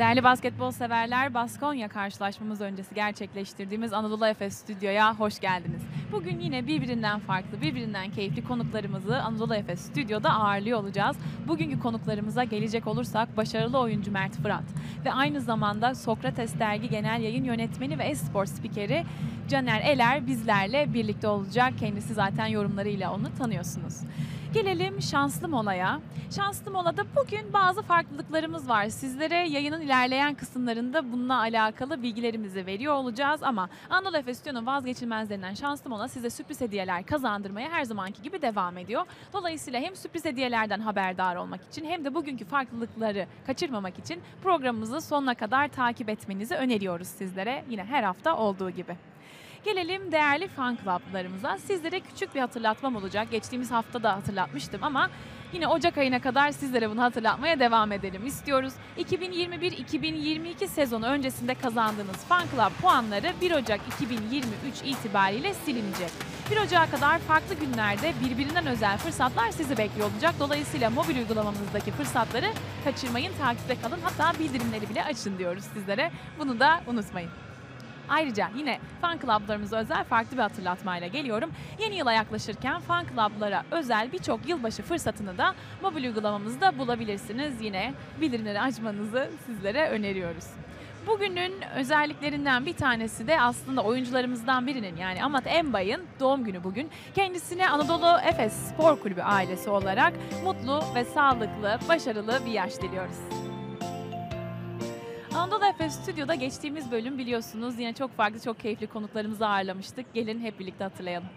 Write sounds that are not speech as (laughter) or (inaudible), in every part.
Değerli basketbol severler, Baskonya karşılaşmamız öncesi gerçekleştirdiğimiz Anadolu Efes Stüdyo'ya hoş geldiniz. Bugün yine birbirinden farklı, birbirinden keyifli konuklarımızı Anadolu Efes Stüdyo'da ağırlıyor olacağız. Bugünkü konuklarımıza gelecek olursak başarılı oyuncu Mert Fırat ve aynı zamanda Sokrates Dergi Genel Yayın Yönetmeni ve Espor Spikeri Caner Eler bizlerle birlikte olacak. Kendisi zaten yorumlarıyla onu tanıyorsunuz. Gelelim şanslı molaya. Şanslı molada bugün bazı farklılıklarımız var. Sizlere yayının ilerleyen kısımlarında bununla alakalı bilgilerimizi veriyor olacağız ama Anadolu Efes Stüdyo'nun vazgeçilmezlerinden şanslı mola size sürpriz hediyeler kazandırmaya her zamanki gibi devam ediyor. Dolayısıyla hem sürpriz hediyelerden haberdar olmak için hem de bugünkü farklılıkları kaçırmamak için programımızı sonuna kadar takip etmenizi öneriyoruz sizlere. Yine her hafta olduğu gibi. Gelelim değerli fan club'larımıza. Sizlere küçük bir hatırlatmam olacak. Geçtiğimiz hafta da hatırlatmıştım ama yine Ocak ayına kadar sizlere bunu hatırlatmaya devam edelim istiyoruz. 2021-2022 sezonu öncesinde kazandığınız fan club puanları 1 Ocak 2023 itibariyle silinecek. 1 Ocak'a kadar farklı günlerde birbirinden özel fırsatlar sizi bekliyor olacak. Dolayısıyla mobil uygulamamızdaki fırsatları kaçırmayın, takipte kalın. Hatta bildirimleri bile açın diyoruz sizlere. Bunu da unutmayın. Ayrıca yine fan club'larımıza özel farklı bir hatırlatmayla geliyorum. Yeni yıla yaklaşırken fan club'lara özel birçok yılbaşı fırsatını da mobil uygulamamızda bulabilirsiniz. Yine bildirimleri açmanızı sizlere öneriyoruz. Bugünün özelliklerinden bir tanesi de aslında oyuncularımızdan birinin yani Amat Embay'ın doğum günü bugün. Kendisine Anadolu Efes Spor Kulübü ailesi olarak mutlu ve sağlıklı, başarılı bir yaş diliyoruz. Anadolu Efes Stüdyo'da geçtiğimiz bölüm biliyorsunuz yine çok farklı, çok keyifli konuklarımızı ağırlamıştık. Gelin hep birlikte hatırlayalım.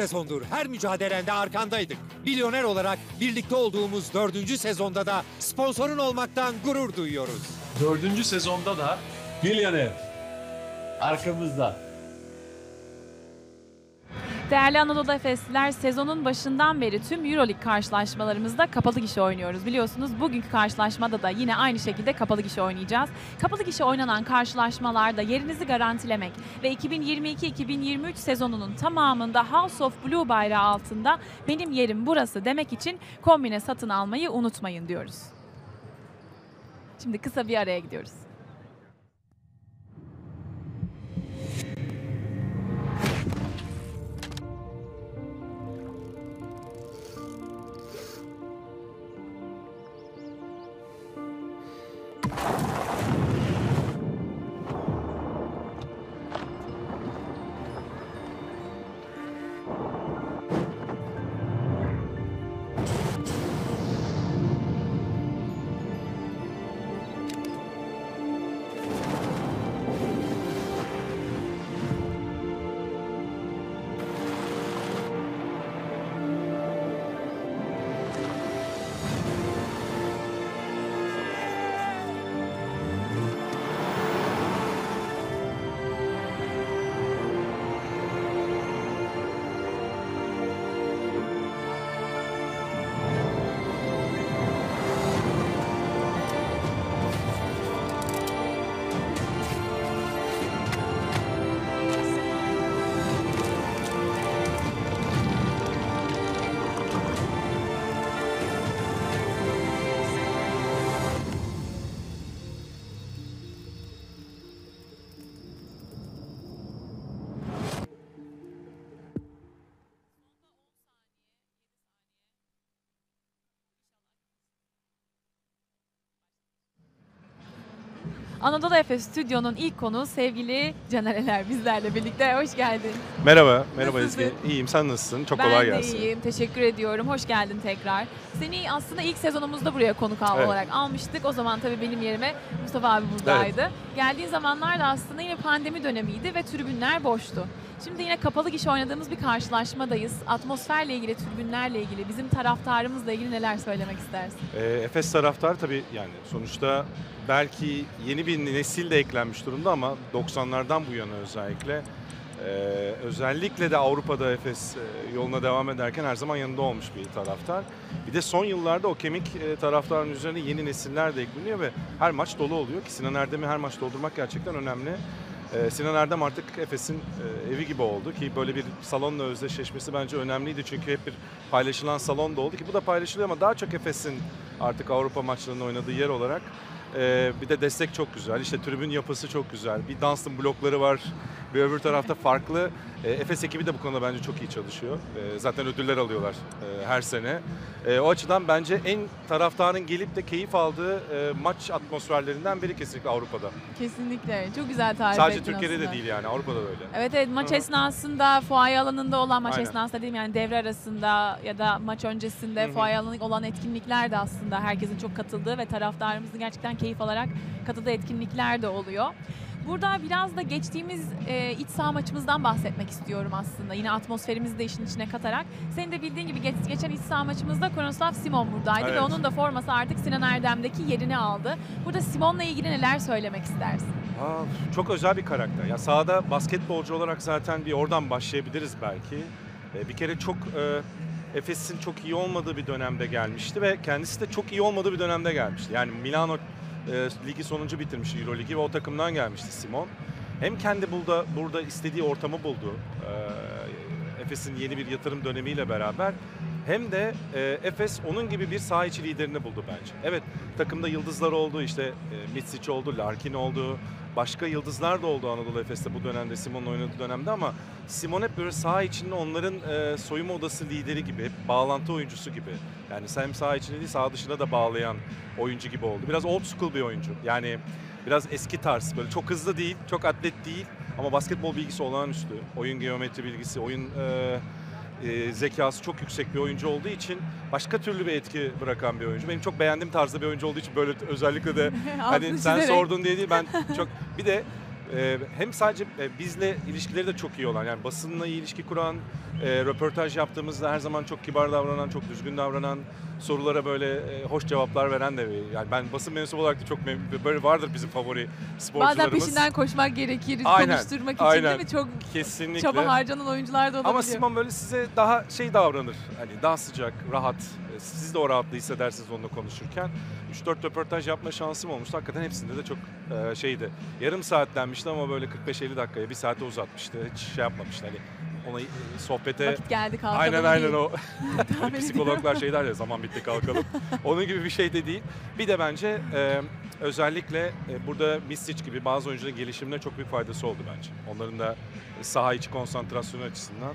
Sezondur her mücadelende arkandaydık. Milyoner olarak birlikte olduğumuz dördüncü sezonda da sponsorun olmaktan gurur duyuyoruz. Dördüncü sezonda da Milyoner. Arkamızda. Değerli Anadolu Efesliler sezonun başından beri tüm Euroleague karşılaşmalarımızda kapalı gişe oynuyoruz. Biliyorsunuz bugünkü karşılaşmada da yine aynı şekilde kapalı gişe oynayacağız. Kapalı gişe oynanan karşılaşmalarda yerinizi garantilemek ve 2022-2023 sezonunun tamamında House of Blue bayrağı altında benim yerim burası demek için kombine satın almayı unutmayın diyoruz. Şimdi kısa bir araya gidiyoruz. Anadolu Efes Stüdyo'nun ilk konuğu sevgili Caner Eler bizlerle birlikte. Hoş geldin. Merhaba, merhaba Nasılsın? Ezgi. İyiyim, sen nasılsın? Çok ben kolay de gelsin. iyiyim. Teşekkür ediyorum. Hoş geldin tekrar. Seni aslında ilk sezonumuzda buraya konuk Evet. olarak almıştık. O zaman tabii benim yerime Mustafa abi buradaydı. Geldiğin zamanlar da aslında yine pandemi dönemiydi ve tribünler boştu. Şimdi yine kapalı gişe oynadığımız bir karşılaşmadayız. Atmosferle ilgili, tribünlerle ilgili, bizim taraftarımızla ilgili neler söylemek istersin? Ee, Efes taraftar tabii yani sonuçta belki yeni bir nesil de eklenmiş durumda ama 90'lardan bu yana özellikle ee, özellikle de Avrupa'da Efes e, yoluna devam ederken her zaman yanında olmuş bir taraftar. Bir de son yıllarda o kemik e, taraftarın üzerine yeni nesiller de ekleniyor ve her maç dolu oluyor ki Sinan Erdem'i her maç doldurmak gerçekten önemli. Ee, Sinan Erdem artık Efes'in e, evi gibi oldu ki böyle bir salonla özdeşleşmesi bence önemliydi çünkü hep bir paylaşılan salon da oldu ki bu da paylaşılıyor ama daha çok Efes'in artık Avrupa maçlarında oynadığı yer olarak e, bir de destek çok güzel. İşte tribün yapısı çok güzel. Bir Dunstan blokları var. Bir öbür tarafta farklı. E, Efes ekibi de bu konuda bence çok iyi çalışıyor. E, zaten ödüller alıyorlar e, her sene. E, o açıdan bence en taraftarın gelip de keyif aldığı e, maç atmosferlerinden biri kesinlikle Avrupa'da. Kesinlikle. Çok güzel tarif Sadece ettin Türkiye'de aslında. de değil yani Avrupa'da da öyle. Evet evet maç Hı esnasında fuaye alanında olan maç Aynen. esnasında değil mi yani devre arasında ya da maç öncesinde Hı hı. fuaye alanı olan etkinlikler de aslında herkesin çok katıldığı ve taraftarımızın gerçekten keyif alarak katıldığı etkinlikler de oluyor. Burada biraz da geçtiğimiz e, iç saha maçımızdan bahsetmek istiyorum aslında. Yine atmosferimizi de işin içine katarak. Senin de bildiğin gibi geç- geçen iç saha maçımızda Kronoslav Simon buradaydı ve Evet. onun da forması artık Sinan Erdem'deki yerini aldı. Burada Simon'la ilgili neler söylemek istersin? Aa, çok özel bir karakter. Ya sahada basketbolcu olarak zaten bir oradan başlayabiliriz belki. E, bir kere çok e, Efes'in çok iyi olmadığı bir dönemde gelmişti ve kendisi de çok iyi olmadığı bir dönemde gelmişti. Yani Milano e, ligi sonuncu bitirmişti Euro Ligi ve o takımdan gelmişti Simon. Hem kendi burada burada istediği ortamı buldu. E, Efes'in yeni bir yatırım dönemiyle beraber hem de e, Efes onun gibi bir saha içi liderini buldu bence. Evet takımda yıldızlar oldu işte e, Mitsic oldu, Larkin oldu. Başka yıldızlar da oldu Anadolu Efes'te bu dönemde Simon'un oynadığı dönemde ama Simon hep böyle saha içinde onların e, soyunma odası lideri gibi, hep bağlantı oyuncusu gibi. Yani hem saha içinde değil saha dışına da bağlayan oyuncu gibi oldu. Biraz old school bir oyuncu. Yani biraz eski tarz böyle çok hızlı değil, çok atlet değil ama basketbol bilgisi olağanüstü. Oyun geometri bilgisi, oyun e, e, zekası çok yüksek bir oyuncu olduğu için başka türlü bir etki bırakan bir oyuncu. Benim çok beğendiğim tarzda bir oyuncu olduğu için böyle özellikle de (laughs) hani sen sordun diye değil ben (laughs) çok bir de e, hem sadece e, bizle ilişkileri de çok iyi olan yani basınla iyi ilişki kuran e, röportaj yaptığımızda her zaman çok kibar davranan çok düzgün davranan sorulara böyle e, hoş cevaplar veren de bir yani ben basın mensubu olarak da çok mem- böyle vardır bizim favori sporcularımız. Bazen peşinden koşmak gerekir, Aynen, konuşturmak için aynen. değil mi? Çok kesinlikle. çaba harcanan oyuncular da olabiliyor. Ama Simon böyle size daha şey davranır. Hani daha sıcak, rahat. Siz de o rahatlığı hissedersiniz onunla konuşurken. 3-4 röportaj yapma şansım olmuştu. Hakikaten hepsinde de çok e, şeydi. Yarım saat denmişti ama böyle 45-50 dakikaya, bir saate uzatmıştı. Hiç şey yapmamıştı. Hani ona e, sohbete... Vakit geldi kalkalım Aynen aynen o (laughs) (laughs) psikologlar şey der ya zaman bitti kalkalım. Onun gibi bir şey de değil. Bir de bence e, özellikle e, burada Misic gibi bazı oyuncuların gelişimine çok büyük faydası oldu bence. Onların da saha içi konsantrasyonu açısından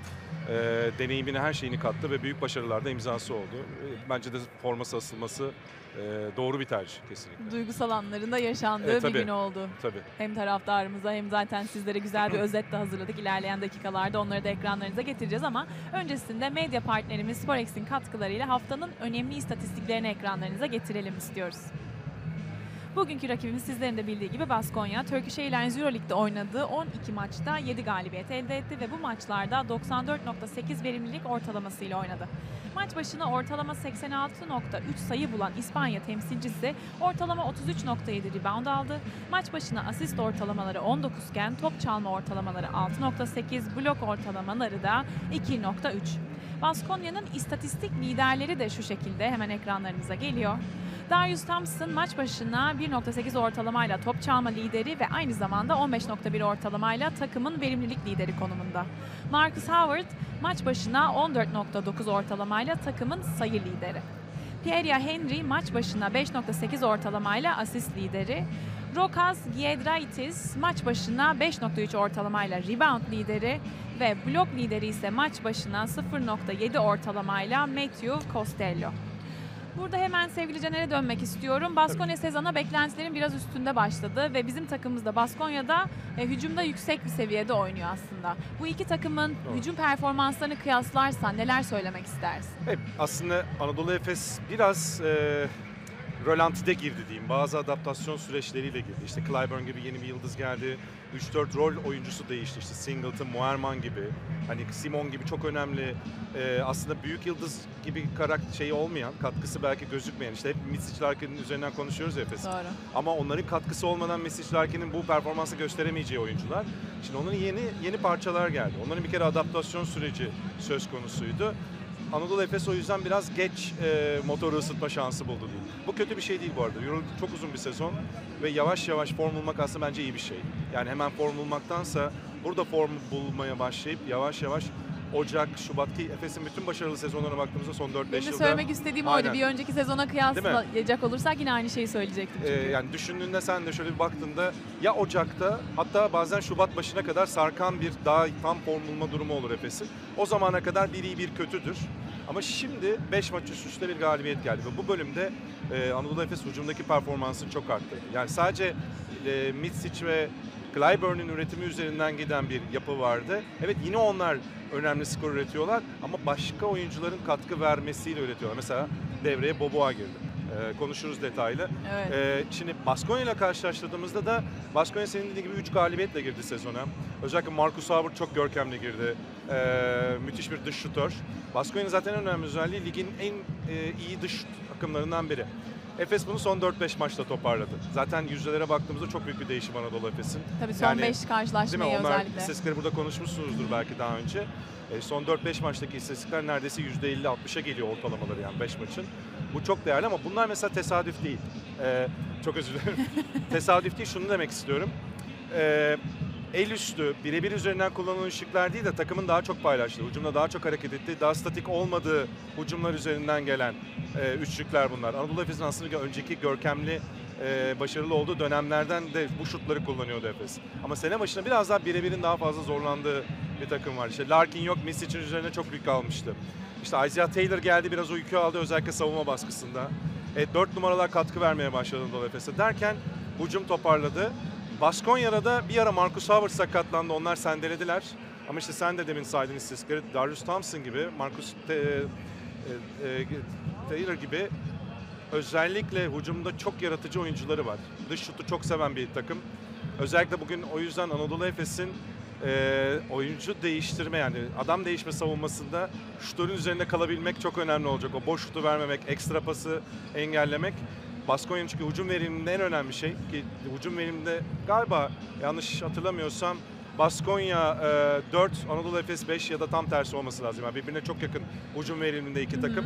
e, deneyimine her şeyini kattı ve büyük başarılarda imzası oldu. E, bence de forması asılması e, doğru bir tercih kesinlikle. Duygusal anlarında yaşandığı bir tabii. gün oldu. Tabii. Hem taraftarımıza hem zaten sizlere güzel bir (laughs) özet de hazırladık. İlerleyen dakikalarda onları da ekranlarınıza getireceğiz ama öncesinde medya partnerimiz Sporex'in katkılarıyla haftanın önemli istatistiklerini ekranlarınıza getirelim istiyoruz. Bugünkü rakibimiz sizlerin de bildiği gibi Baskonya. Turkish Airlines Euroleague'de oynadığı 12 maçta 7 galibiyet elde etti ve bu maçlarda 94.8 verimlilik ortalamasıyla oynadı. Maç başına ortalama 86.3 sayı bulan İspanya temsilcisi ortalama 33.7 rebound aldı. Maç başına asist ortalamaları 19 iken top çalma ortalamaları 6.8, blok ortalamaları da 2.3. Baskonya'nın istatistik liderleri de şu şekilde hemen ekranlarınıza geliyor. Darius Thompson maç başına 1.8 ortalamayla top çalma lideri ve aynı zamanda 15.1 ortalamayla takımın verimlilik lideri konumunda. Marcus Howard maç başına 14.9 ortalamayla takımın sayı lideri. Pierre Henry maç başına 5.8 ortalamayla asist lideri. Rokas Giedraitis maç başına 5.3 ortalamayla rebound lideri ve blok lideri ise maç başına 0.7 ortalamayla Matthew Costello. Burada hemen sevgili Caner'e dönmek istiyorum. Baskonya sezona beklentilerin biraz üstünde başladı ve bizim takımımız da Baskonya'da e, hücumda yüksek bir seviyede oynuyor aslında. Bu iki takımın Doğru. hücum performanslarını kıyaslarsan neler söylemek istersin? Evet, aslında Anadolu Efes biraz e, rölantide girdi diyeyim. Bazı adaptasyon süreçleriyle girdi. İşte Clyburn gibi yeni bir yıldız geldi. 3-4 rol oyuncusu değişti. İşte Singleton, Muerman gibi. Hani Simon gibi çok önemli e, aslında büyük yıldız gibi karakter şeyi olmayan, katkısı belki gözükmeyen işte hep Misic Larkin'in üzerinden konuşuyoruz. Doğru. Ama onların katkısı olmadan Misic Larkin'in bu performansı gösteremeyeceği oyuncular. Şimdi onların yeni yeni parçalar geldi. Onların bir kere adaptasyon süreci söz konusuydu. Anadolu Efes o yüzden biraz geç e, motoru ısıtma şansı buldu diyeyim. Bu kötü bir şey değil bu arada. Euroleague çok uzun bir sezon ve yavaş yavaş form bulmak aslında bence iyi bir şey. Yani hemen form bulmaktansa burada form bulmaya başlayıp yavaş yavaş Ocak, Şubat ki Efes'in bütün başarılı sezonlarına baktığımızda son 4-5 Benim de yılda söylemek istediğim oydu. Aynen. Bir önceki sezona kıyaslayacak olursak yine aynı şeyi söyleyecektim. Ee, Çünkü. yani düşündüğünde sen de şöyle bir baktığında ya Ocak'ta hatta bazen Şubat başına kadar sarkan bir daha tam form bulma durumu olur Efes'in. O zamana kadar bir iyi bir kötüdür. Ama şimdi 5 maç üst üste bir galibiyet geldi ve bu bölümde e, Anadolu Efes hücumdaki performansını çok arttırdı. Yani sadece e, Mitsic ve Clyburn'un üretimi üzerinden giden bir yapı vardı. Evet yine onlar önemli skor üretiyorlar ama başka oyuncuların katkı vermesiyle üretiyorlar. Mesela devreye Boboa girdi. Ee, konuşuruz detaylı. Evet. Ee, şimdi Baskonya ile karşılaştırdığımızda da Baskonya senin dediğin gibi 3 galibiyetle girdi sezona. Özellikle Marcus Howard çok görkemli girdi. Ee, müthiş bir dış şutör. Baskonya'nın zaten en önemli özelliği ligin en e, iyi dış takımlarından biri. Efes bunu son 4-5 maçta toparladı. Zaten yüzdelere baktığımızda çok büyük bir değişim Anadolu Efes'in. Tabii son yani- 5 Değil mi? Onlar özellikle. istatistikleri burada konuşmuşsunuzdur belki daha önce. E, son 4-5 maçtaki istatistikler neredeyse %50-60'a geliyor ortalamaları yani 5 maçın. Bu çok değerli ama bunlar mesela tesadüf değil. E, çok özür dilerim. (laughs) tesadüf değil şunu demek istiyorum. E, el üstü, birebir üzerinden kullanılan ışıklar değil de takımın daha çok paylaştığı, hücumda daha çok hareket ettiği, daha statik olmadığı hücumlar üzerinden gelen e, üçlükler bunlar. Anadolu Efes'in aslında önceki görkemli e, başarılı olduğu dönemlerden de bu şutları kullanıyordu Efes. Ama sene başına biraz daha birebirin daha fazla zorlandığı bir takım var. İşte Larkin yok, Misic'in üzerine çok yük almıştı. İşte Isaiah Taylor geldi biraz yükü aldı özellikle savunma baskısında. E, 4 numaralar katkı vermeye başladı Anadolu Efes'e derken hücum toparladı. Baskonya'da da bir ara Marcus Howard sakatlandı. Onlar sendelediler. Ama işte sen de demin saydın istatistikleri. Darius Thompson gibi, Marcus Te- e, e, Taylor gibi özellikle hücumda çok yaratıcı oyuncuları var. Dış şutu çok seven bir takım. Özellikle bugün o yüzden Anadolu Efes'in e, oyuncu değiştirme yani adam değişme savunmasında şutörün üzerinde kalabilmek çok önemli olacak. O boş şutu vermemek, ekstra pası engellemek. Baskonya'nın çünkü hücum veriminde en önemli şey ki hücum veriminde galiba yanlış hatırlamıyorsam Baskonya e, 4, Anadolu Efes 5 ya da tam tersi olması lazım. Yani birbirine çok yakın hücum veriminde iki takım.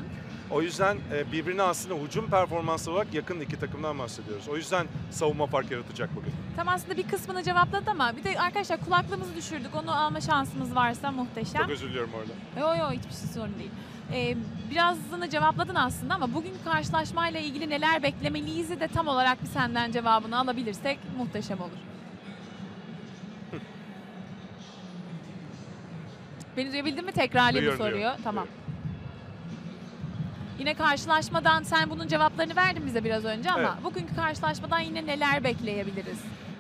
O yüzden e, birbirine aslında hücum performansı olarak yakın iki takımdan bahsediyoruz. O yüzden savunma fark yaratacak bugün. Tam aslında bir kısmını cevapladı ama bir de arkadaşlar kulaklığımızı düşürdük. Onu alma şansımız varsa muhteşem. Çok özür diliyorum orada. Yo yo hiçbir şey sorun değil. Ee, birazını cevapladın aslında ama bugünkü karşılaşmayla ilgili neler beklemeliyiz de tam olarak bir senden cevabını alabilirsek muhteşem olur. (laughs) Beni duyabildin mi? Tekrarlayayım Duyuyorum, soruyu. duyuyorum, Tamam. duyuyorum. Yine karşılaşmadan sen bunun cevaplarını verdin bize biraz önce ama Evet. bugünkü karşılaşmadan yine neler bekleyebiliriz?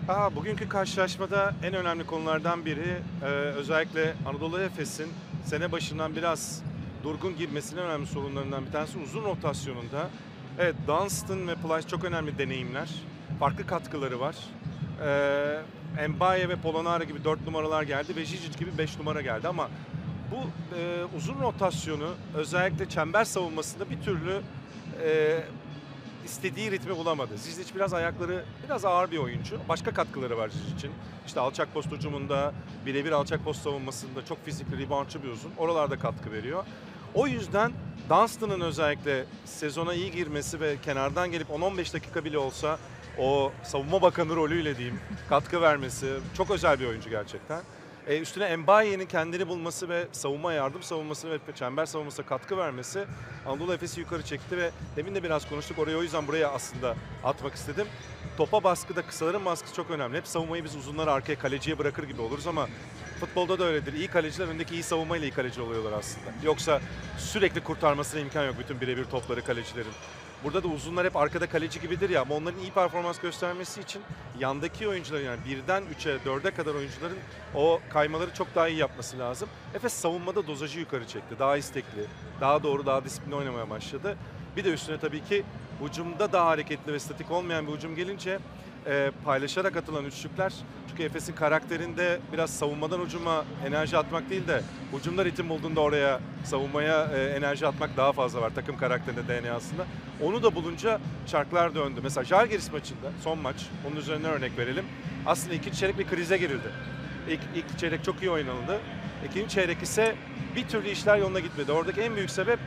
Aa, bugünkü karşılaşmada en önemli konulardan biri e, özellikle Anadolu Efes'in sene başından biraz durgun girmesinin önemli sorunlarından bir tanesi uzun rotasyonunda. Evet Dunstan ve Plyce çok önemli deneyimler. Farklı katkıları var. Ee, Mbaye ve Polonara gibi 4 numaralar geldi ve Žižić gibi 5 numara geldi ama bu e, uzun rotasyonu özellikle çember savunmasında bir türlü e, istediği ritmi bulamadı. Zizic biraz ayakları biraz ağır bir oyuncu. Başka katkıları var Zizic'in. İşte alçak post hücumunda, birebir alçak post savunmasında çok fizikli, reboundçı bir uzun. Oralarda katkı veriyor. O yüzden Dunstan'ın özellikle sezona iyi girmesi ve kenardan gelip 10-15 dakika bile olsa o savunma bakanı rolüyle diyeyim katkı vermesi çok özel bir oyuncu gerçekten. E, üstüne Mbaye'nin kendini bulması ve savunma yardım savunması ve çember savunmasına katkı vermesi Anadolu Efes'i yukarı çekti ve demin de biraz konuştuk. Oraya o yüzden buraya aslında atmak istedim. Topa baskıda kısaların baskısı çok önemli. Hep savunmayı biz uzunları arkaya kaleciye bırakır gibi oluruz ama futbolda da öyledir. İyi kaleciler öndeki iyi savunmayla iyi kaleci oluyorlar aslında. Yoksa sürekli kurtarmasına imkan yok bütün birebir topları kalecilerin. Burada da uzunlar hep arkada kaleci gibidir ya ama onların iyi performans göstermesi için yandaki oyuncuların yani birden 3'e 4'e kadar oyuncuların o kaymaları çok daha iyi yapması lazım. Efes savunmada dozajı yukarı çekti. Daha istekli, daha doğru, daha disiplinli oynamaya başladı. Bir de üstüne tabii ki hücumda daha hareketli ve statik olmayan bir hücum gelince e, paylaşarak atılan üçlükler çünkü Efes'in karakterinde biraz savunmadan hücuma enerji atmak değil de hücumda ritim bulduğunda oraya savunmaya e, enerji atmak daha fazla var takım karakterinde DNA'sında. Onu da bulunca çarklar döndü. Mesela Žalgiris maçında son maç onun üzerinden örnek verelim. Aslında ikinci çeyrek bir krize girildi. İlk, ilk çeyrek çok iyi oynanıldı. İkinci çeyrek ise bir türlü işler yoluna gitmedi. Oradaki en büyük sebep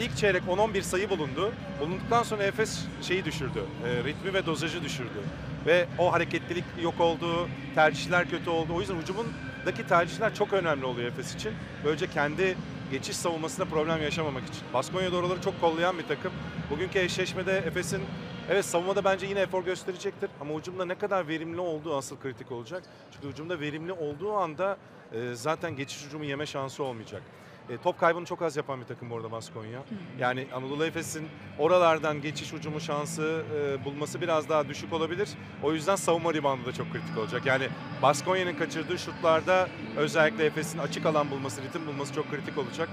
ilk çeyrek 10-11 sayı bulundu. Bulunduktan sonra Efes şeyi düşürdü. e, ritmi ve dozajı düşürdü. Ve o hareketlilik yok oldu, tercihler kötü oldu. O yüzden hücumundaki tercihler çok önemli oluyor Efes için. Böylece kendi geçiş savunmasında problem yaşamamak için. Baskonya doğruları çok kollayan bir takım. Bugünkü eşleşmede Efes'in evet savunmada bence yine efor gösterecektir. Ama hücumda ne kadar verimli olduğu asıl kritik olacak. Çünkü hücumda verimli olduğu anda e, zaten geçiş hücumu yeme şansı olmayacak. E, top kaybını çok az yapan bir takım bu arada Baskonya. Yani Anadolu Efes'in oralardan geçiş hücumu şansı e, bulması biraz daha düşük olabilir. O yüzden savunma ribandı da çok kritik olacak. Yani Baskonya'nın kaçırdığı şutlarda özellikle Efes'in açık alan bulması, ritim bulması çok kritik olacak.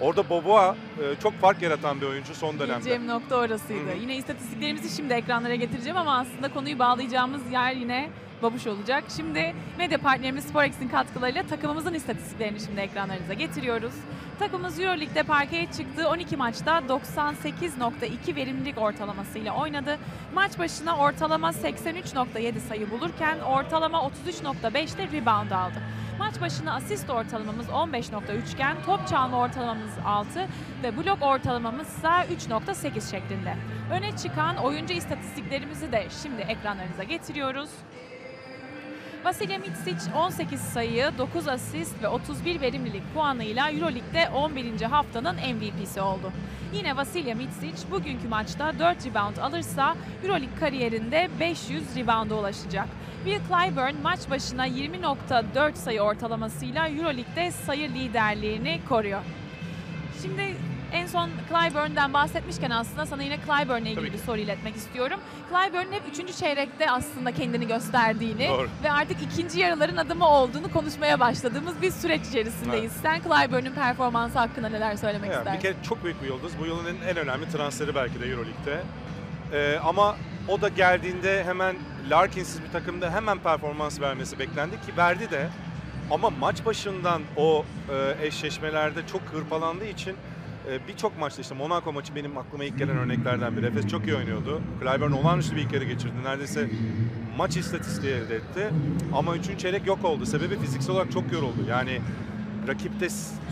Orada Boboa e, çok fark yaratan bir oyuncu son dönemde. Diyeceğim nokta orasıydı. Hı hı. Yine istatistiklerimizi şimdi ekranlara getireceğim ama aslında konuyu bağlayacağımız yer yine babuş olacak. Şimdi medya partnerimiz Sporex'in katkılarıyla takımımızın istatistiklerini şimdi ekranlarınıza getiriyoruz. Takımımız Euroleague'de parkeye çıktığı 12 maçta 98.2 verimlilik ortalamasıyla oynadı. Maç başına ortalama 83.7 sayı bulurken ortalama 33.5'te rebound aldı. Maç başına asist ortalamamız 15.3 iken top çalma ortalamamız 6 ve blok ortalamamız ise 3.8 şeklinde. Öne çıkan oyuncu istatistiklerimizi de şimdi ekranlarınıza getiriyoruz. Vasilya Mitsic 18 sayı, 9 asist ve 31 verimlilik puanıyla Euroleague'de 11. haftanın MVP'si oldu. Yine Vasilya Mitsic bugünkü maçta 4 rebound alırsa Euroleague kariyerinde 500 rebounda ulaşacak. Will Clyburn maç başına 20.4 sayı ortalamasıyla Euroleague'de sayı liderliğini koruyor. Şimdi en son Clyburn'den bahsetmişken aslında sana yine Clyburn'la ilgili bir soru iletmek istiyorum. Clyburn'un hep 3. çeyrekte aslında kendini gösterdiğini Doğru. ve artık ikinci yarıların adımı olduğunu konuşmaya başladığımız bir süreç içerisindeyiz. Sen Clyburn'un performansı hakkında neler söylemek Yani istersin? bir kere çok büyük bir yıldız. Bu yılın en, önemli transferi belki de Euroleague'de. Ee, ama o da geldiğinde hemen Larkin'siz bir takımda hemen performans vermesi beklendi ki verdi de. Ama maç başından o e, eşleşmelerde çok hırpalandığı için birçok maçta işte Monaco maçı benim aklıma ilk gelen örneklerden biri. Efes çok iyi oynuyordu. Clyburn olağanüstü bir ilk yarı geçirdi. Neredeyse maç istatistiği elde etti. Ama üçüncü çeyrek yok oldu. Sebebi fiziksel olarak çok yoruldu. Yani rakipte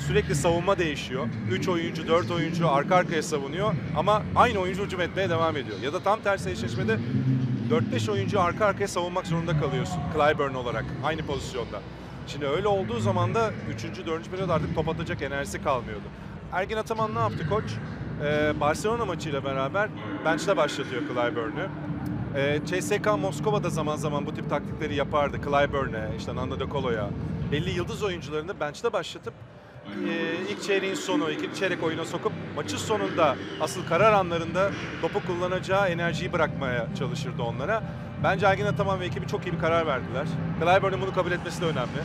sürekli savunma değişiyor. 3 oyuncu, 4 oyuncu arka arkaya savunuyor ama aynı oyuncu hücum etmeye devam ediyor. Ya da tam tersi eşleşmede 4-5 oyuncu arka arkaya savunmak zorunda kalıyorsun Clyburn olarak aynı pozisyonda. Şimdi öyle olduğu zaman da 3. 4. periyod artık top atacak enerjisi kalmıyordu. Ergin Ataman ne yaptı koç? Ee, Barcelona maçıyla beraber bench'te başlatıyor Clyburn'u. Ee, CSKA Moskova'da zaman zaman bu tip taktikleri yapardı. Clyburn'e, işte Nando De Colo'ya. Belli yıldız oyuncularını bench'te başlatıp e, ilk çeyreğin sonu, ikinci çeyrek oyuna sokup maçın sonunda asıl karar anlarında topu kullanacağı enerjiyi bırakmaya çalışırdı onlara. Bence Ergin Ataman ve ekibi çok iyi bir karar verdiler. Clyburn'un bunu kabul etmesi de önemli.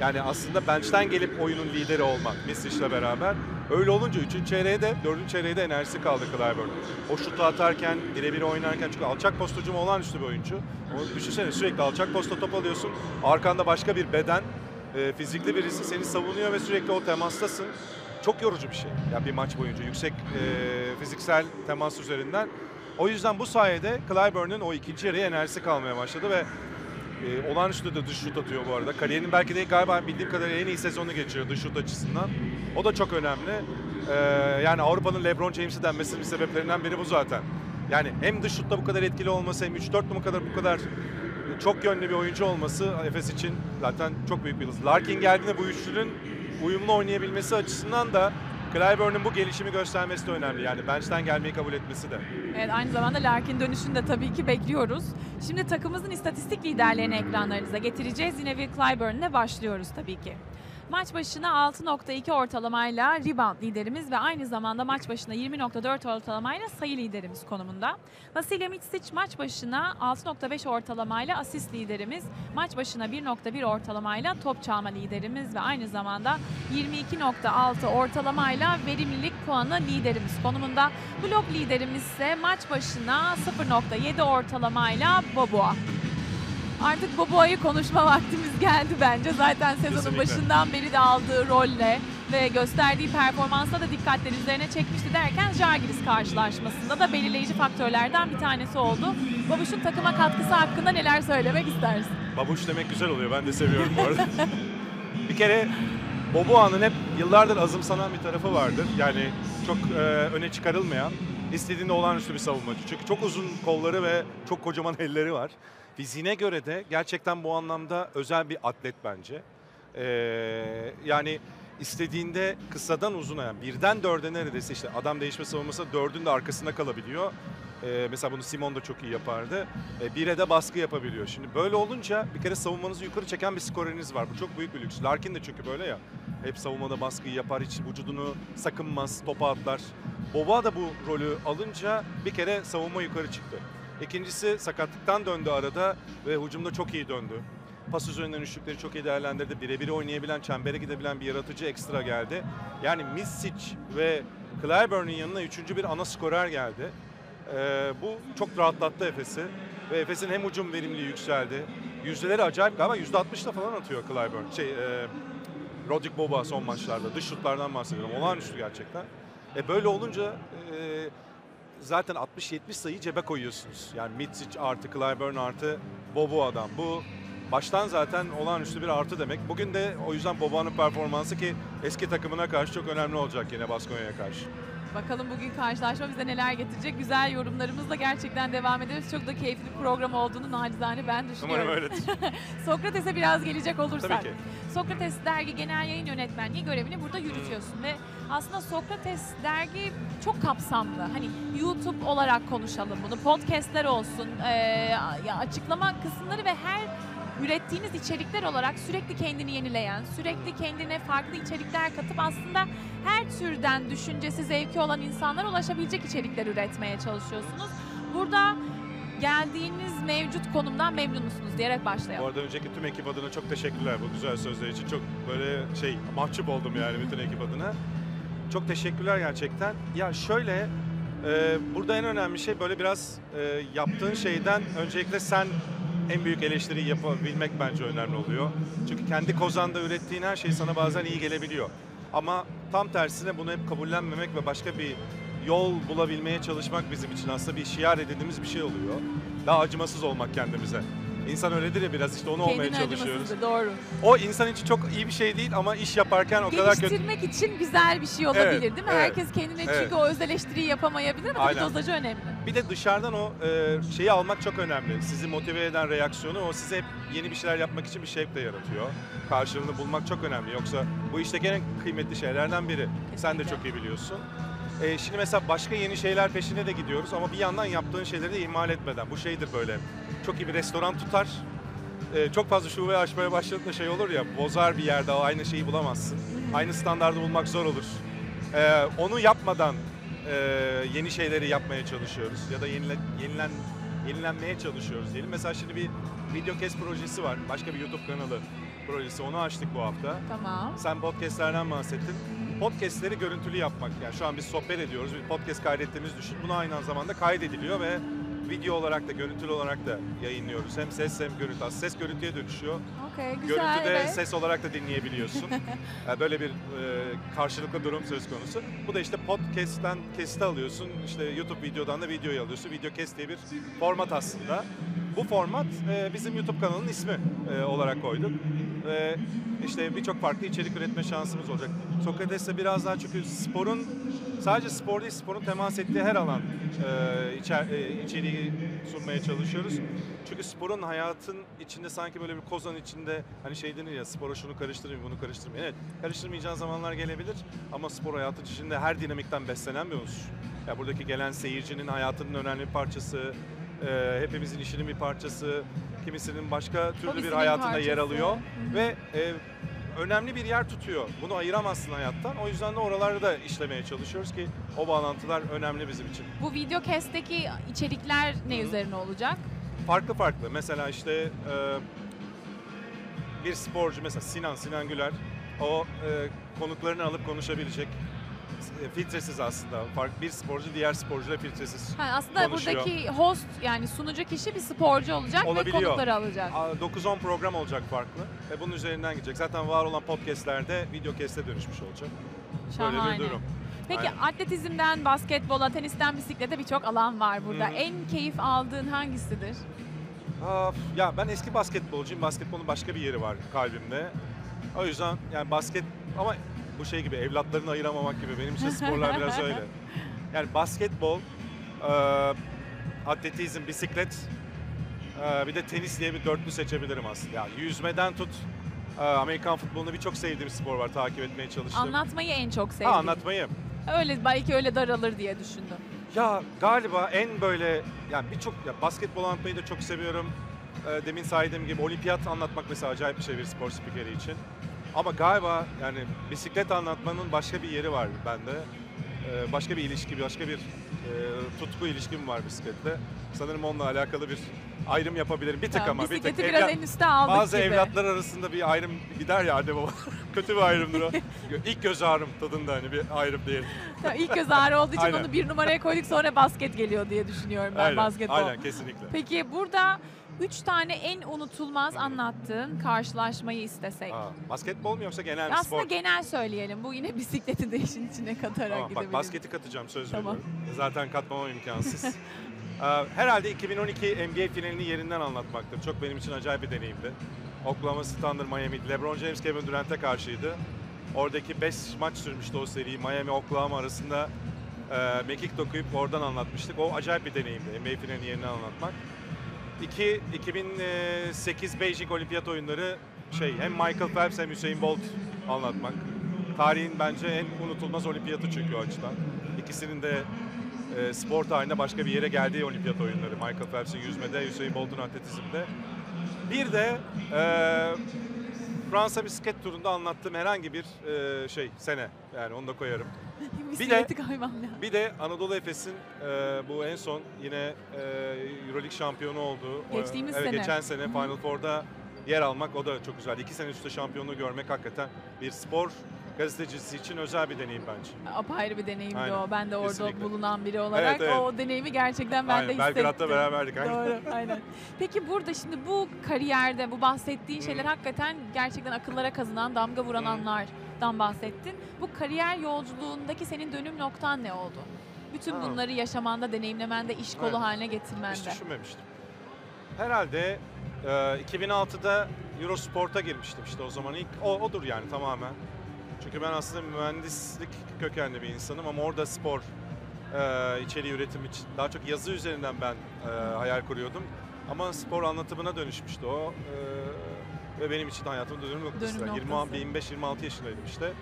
Yani aslında bench'ten gelip oyunun lideri olmak Misic'le beraber. Öyle olunca 3. çeyreğe de 4. çeyreğe de enerjisi kaldı Clyburn'un. O şutu atarken, birebir oynarken çünkü alçak post hücumu olağanüstü bir oyuncu. Onu düşünsene sürekli alçak posta top alıyorsun. Arkanda başka bir beden, e, fizikli birisi seni savunuyor ve sürekli o temastasın. Çok yorucu bir şey. Ya bir maç boyunca yüksek e, fiziksel temas üzerinden. O yüzden bu sayede Clyburn'un o ikinci yarıya enerjisi kalmaya başladı ve e, olağanüstü de dış şut atıyor bu arada. Kariyerinin belki de galiba bildiğim kadarıyla en iyi sezonu geçiriyor dış şut açısından. O da çok önemli. E, yani Avrupa'nın LeBron James'i denmesinin sebeplerinden biri bu zaten. Yani hem dış şutta bu kadar etkili olması hem 3-4 bu kadar bu kadar çok yönlü bir oyuncu olması Efes için zaten çok büyük bir yıldız. Larkin geldiğinde bu üçlünün uyumlu oynayabilmesi açısından da Clyburn'un bu gelişimi göstermesi de önemli. Yani bench'ten gelmeyi kabul etmesi de. Evet aynı zamanda Larkin dönüşünü de tabii ki bekliyoruz. Şimdi takımımızın istatistik liderlerini ekranlarınıza getireceğiz. Yine Will Clyburn'le başlıyoruz tabii ki. Maç başına 6.2 ortalamayla rebound liderimiz ve aynı zamanda maç başına 20.4 ortalamayla sayı liderimiz konumunda. Vasilya Mitsic maç başına 6.5 ortalamayla asist liderimiz, maç başına 1.1 ortalamayla top çalma liderimiz ve aynı zamanda 22.6 ortalamayla verimlilik puanı liderimiz konumunda. Blok liderimiz ise maç başına 0.7 ortalamayla Boboa. Artık Boboa'yı konuşma vaktimiz geldi bence. Zaten sezonun Kesinlikle. başından beri de aldığı rolle ve gösterdiği performansla da dikkatleri üzerine çekmişti derken Jargiris karşılaşmasında da belirleyici faktörlerden bir tanesi oldu. Babuş'un takıma katkısı hakkında neler söylemek istersin? Babuş demek güzel oluyor. Ben de seviyorum bu arada. (laughs) bir kere Boboa'nın hep yıllardır azımsanan bir tarafı vardır. Yani çok e, öne çıkarılmayan, istediğinde olağanüstü bir savunmacı. Çünkü çok uzun kolları ve çok kocaman elleri var. Fiziğine göre de gerçekten bu anlamda özel bir atlet bence. E, yani istediğinde kısadan uzuna yani birden dörde neredeyse işte adam değişme savunması dördün de arkasında kalabiliyor. E, mesela bunu Simon da çok iyi yapardı. E, bire de baskı yapabiliyor. Şimdi böyle olunca bir kere savunmanızı yukarı çeken bir skoreriniz var. Bu çok büyük bir lüks. Larkin de çünkü böyle ya. Hep savunmada baskıyı yapar, hiç vücudunu sakınmaz, topa atlar. Boba da bu rolü alınca bir kere savunma yukarı çıktı. İkincisi sakatlıktan döndü arada ve hücumda çok iyi döndü. Pas üzerinden üçlükleri çok iyi değerlendirdi. Birebir oynayabilen, çembere gidebilen bir yaratıcı ekstra geldi. Yani Misic ve Clyburn'un yanına üçüncü bir ana skorer geldi. Ee, bu çok rahatlattı Efes'i. Ve Efes'in hem hücum verimliliği yükseldi. Yüzdeleri acayip galiba %60'da falan atıyor Clyburn. Şey, e, Rodrik Boba son maçlarda. Dış şutlardan bahsediyorum. Olağanüstü gerçekten. E böyle olunca e, zaten 60-70 sayı cebe koyuyorsunuz. Yani Mitsic artı Clyburn artı Bobo adam. Bu baştan zaten olağanüstü bir artı demek. Bugün de o yüzden Boba'nın performansı ki eski takımına karşı çok önemli olacak yine Baskonya'ya karşı. Bakalım bugün karşılaşma bize neler getirecek. Güzel yorumlarımızla gerçekten devam ediyoruz. Çok da keyifli bir program olduğunu nacizane ben düşünüyorum. Umarım öyledir. (laughs) Sokrates'e biraz gelecek olursak. Tabii ki. Sokrates dergi genel yayın yönetmenliği görevini burada yürütüyorsun ve aslında Sokrates dergi çok kapsamlı. Hani YouTube olarak konuşalım bunu, podcastler olsun, ya açıklama kısımları ve her ürettiğiniz içerikler olarak sürekli kendini yenileyen, sürekli kendine farklı içerikler katıp aslında her türden düşüncesi, zevki olan insanlara ulaşabilecek içerikler üretmeye çalışıyorsunuz. Burada geldiğiniz mevcut konumdan memnun musunuz diyerek Bu başlayalım. arada önceki tüm ekip adına çok teşekkürler bu güzel sözler için. Çok böyle şey mahcup oldum yani bütün ekip adına. Çok teşekkürler gerçekten. Ya şöyle e, burada en önemli şey böyle biraz e, yaptığın şeyden öncelikle sen en büyük eleştiriyi yapabilmek bence önemli oluyor. Çünkü kendi kozanda ürettiğin her şey sana bazen iyi gelebiliyor. Ama tam tersine bunu hep kabullenmemek ve başka bir yol bulabilmeye çalışmak bizim için aslında bir şiar edindiğimiz bir şey oluyor. Daha acımasız olmak kendimize. İnsan öyledir ya biraz işte onu olmaya çalışıyoruz. acımasızdır, doğru. O insan için çok iyi bir şey değil ama iş yaparken o kadar kötü. Geliştirmek için güzel bir şey olabilir Evet, değil mi? evet, Herkes kendine çünkü evet. o öz eleştiriyi yapamayabilir ama tabii Aynen. dozajı önemli. Bir de dışarıdan o e, şeyi almak çok önemli. Sizi motive eden reaksiyonu o size hep yeni bir şeyler yapmak için bir şevk de yaratıyor. Karşılığını bulmak çok önemli. Yoksa bu işteki en kıymetli şeylerden biri. Sen de Kesinlikle. çok iyi biliyorsun. E, şimdi mesela başka yeni şeyler peşine de gidiyoruz ama bir yandan yaptığın şeyleri de ihmal etmeden. Bu şeydir böyle. Çok iyi bir restoran tutar. E, çok fazla şube açmaya başladığında şey olur ya bozar bir yerde aynı şeyi bulamazsın. Aynı standardı bulmak zor olur. E, onu yapmadan e, yeni şeyleri yapmaya çalışıyoruz ya da yenile, yenilen yenilenmeye çalışıyoruz diyelim. Mesela şimdi bir video kes projesi var. Başka bir YouTube kanalı projesi. Onu açtık bu hafta. Tamam. Sen podcastlerden bahsettin. Podcastleri görüntülü yapmak. Yani şu an biz sohbet ediyoruz. Bir podcast kaydettiğimiz düşün. Bunu aynı zamanda kaydediliyor ve video olarak da görüntülü olarak da yayınlıyoruz. Hem ses hem görüntü. Aslında ses görüntüye dönüşüyor. Okey güzel. Görüntüde evet. ses olarak da dinleyebiliyorsun. Yani (laughs) böyle bir e, karşılıklı durum söz konusu. Bu da işte podcast'ten kesiti alıyorsun. İşte YouTube videodan da videoyu alıyorsun. Video kes diye bir format aslında. Bu format e, bizim YouTube kanalının ismi e, olarak koyduk. Ve işte birçok farklı içerik üretme şansımız olacak. Sokrates'te biraz daha çünkü sporun sadece spor değil sporun temas ettiği her alan e, içer, e, içeriği sunmaya çalışıyoruz. Çünkü sporun hayatın içinde sanki böyle bir kozan içinde hani şey denir ya spora şunu karıştırmayayım bunu karıştırmayayım. Evet karıştırmayacağın zamanlar gelebilir ama spor hayatın içinde her dinamikten beslenen bir unsur. Ya buradaki gelen seyircinin hayatının önemli bir parçası, e, hepimizin işinin bir parçası, kimisinin başka türlü bir Hobisinin hayatında yer parçası. alıyor Hı hı. ve e, önemli bir yer tutuyor. Bunu ayıramazsın hayattan. O yüzden de oralarda da işlemeye çalışıyoruz ki o bağlantılar önemli bizim için. Bu video kestteki içerikler ne Hı. üzerine olacak? Farklı farklı. Mesela işte e, bir sporcu mesela Sinan, Sinan Güler o e, konuklarını alıp konuşabilecek filtresiz aslında. Fark bir sporcu diğer sporcuyla filtresiz. Ha, aslında Konuşuyor. buradaki host yani sunucu kişi bir sporcu olacak ve Olabiliyor. konukları alacak. A- 9-10 program olacak farklı ve bunun üzerinden gidecek. Zaten var olan podcastlerde video keste dönüşmüş olacak. Böyle Şahane. bir durum. Peki Aynen. atletizmden basketbola, tenisten bisiklete birçok alan var burada. Hı hı. En keyif aldığın hangisidir? Aa, ya ben eski basketbolcuyum. Basketbolun başka bir yeri var kalbimde. O yüzden yani basket ama bu şey gibi evlatlarını ayıramamak gibi benim için sporlar (laughs) biraz öyle. Yani basketbol, e, atletizm, bisiklet, e, bir de tenis diye bir dörtlü seçebilirim aslında. Ya yüzmeden tut e, Amerikan futbolunu birçok sevdiğim spor var takip etmeye çalıştım. Anlatmayı en çok ha, sevdiğin. anlatmayı. Öyle belki öyle daralır diye düşündüm. Ya galiba en böyle yani birçok ya basketbol anlatmayı da çok seviyorum. Ee, demin saydığım gibi olimpiyat anlatmak mesela acayip bir şey bir spor spikeri için. Ama galiba yani bisiklet anlatmanın başka bir yeri var bende. Ee, başka bir ilişki, başka bir e, tutku ilişkim var bisikletle. Sanırım onunla alakalı bir ayrım yapabilirim. Bir tık Ya, ama bir tık. bisikleti biraz Evlat- en üste aldık bazı gibi. evlatlar arasında bir ayrım gider ya anne baba. (laughs) Kötü bir ayrımdır o. (laughs) İlk göz ağrım tadında hani bir ayrım değil. Tamam, ilk göz ağrı olduğu için Aynen. onu bir numaraya koyduk sonra basket geliyor diye düşünüyorum ben aynen, basketbol. aynen kesinlikle. Peki burada üç tane en unutulmaz anlattığın karşılaşmayı istesek. Aa, basketbol mu yoksa genel bir Aslında spor? genel söyleyelim. Bu yine (laughs) bisikleti de işin içine katarak Tamam, gidebiliriz. bak basketi katacağım söz Tamam. veriyorum. Zaten katmamam imkansız. (laughs) Ee, Herhalde 2012 NBA finalini yerinden anlatmaktır. Çok benim için acayip bir deneyimdi. Oklahoma City Thunder Miami, LeBron James Kevin Durant'e karşıydı. Oradaki 5 maç sürmüştü o seri. Miami Oklahoma arasında e, mekik dokuyup oradan anlatmıştık. O acayip bir deneyimdi NBA finalini yerinden anlatmak. İki, 2008 Beijing Olimpiyat Oyunları şey hem Michael Phelps hem Usain Bolt anlatmak. Tarihin bence en unutulmaz olimpiyatı çünkü o açıdan. İkisinin de e, spor tarihinde başka bir yere geldiği olimpiyat oyunları. Michael Phelps'in yüzmede, Usain Bolt'un atletizmde. Bir de e, Fransa bisiklet turunda anlattığım herhangi bir e, şey sene yani onu da koyarım. (laughs) Bisikleti koymam lazım. Bir de Anadolu Efes'in e, bu en son yine e, Euroleague şampiyonu olduğu. o- Geçtiğimiz evet, sene. Geçen sene Final Four'da yer almak o da çok güzel. İki sene üstte şampiyonluğu görmek hakikaten bir spor gazetecisi için özel bir deneyim bence. Apayrı bir deneyimdi Aynen, o. Ben de orada kesinlikle. bulunan biri olarak evet. o deneyimi gerçekten ben de Aynen, hissettim. Belgrad'da beraberdik. Aynen. Doğru, aynen. Peki burada şimdi bu kariyerde bu bahsettiğin Hı. şeyler hakikaten gerçekten akıllara kazınan, damga vuran Hı. anlardan bahsettin. Bu kariyer yolculuğundaki senin dönüm noktan ne oldu? Bütün Ha. bunları yaşamanda, deneyimlemende, iş kolu Evet. haline getirmende. Hiç düşünmemiştim. Herhalde e, 2006'da Eurosport'a girmiştim işte o zaman ilk o, odur yani tamamen. Çünkü ben aslında mühendislik kökenli bir insanım ama orada spor e, içeriği üretim için daha çok yazı üzerinden ben e, hayal kuruyordum. Ama spor anlatımına dönüşmüştü o. E, ve benim için hayatımın dönüm noktası. Dönüm 20 noktası. 25-26 yaşındaydım işte.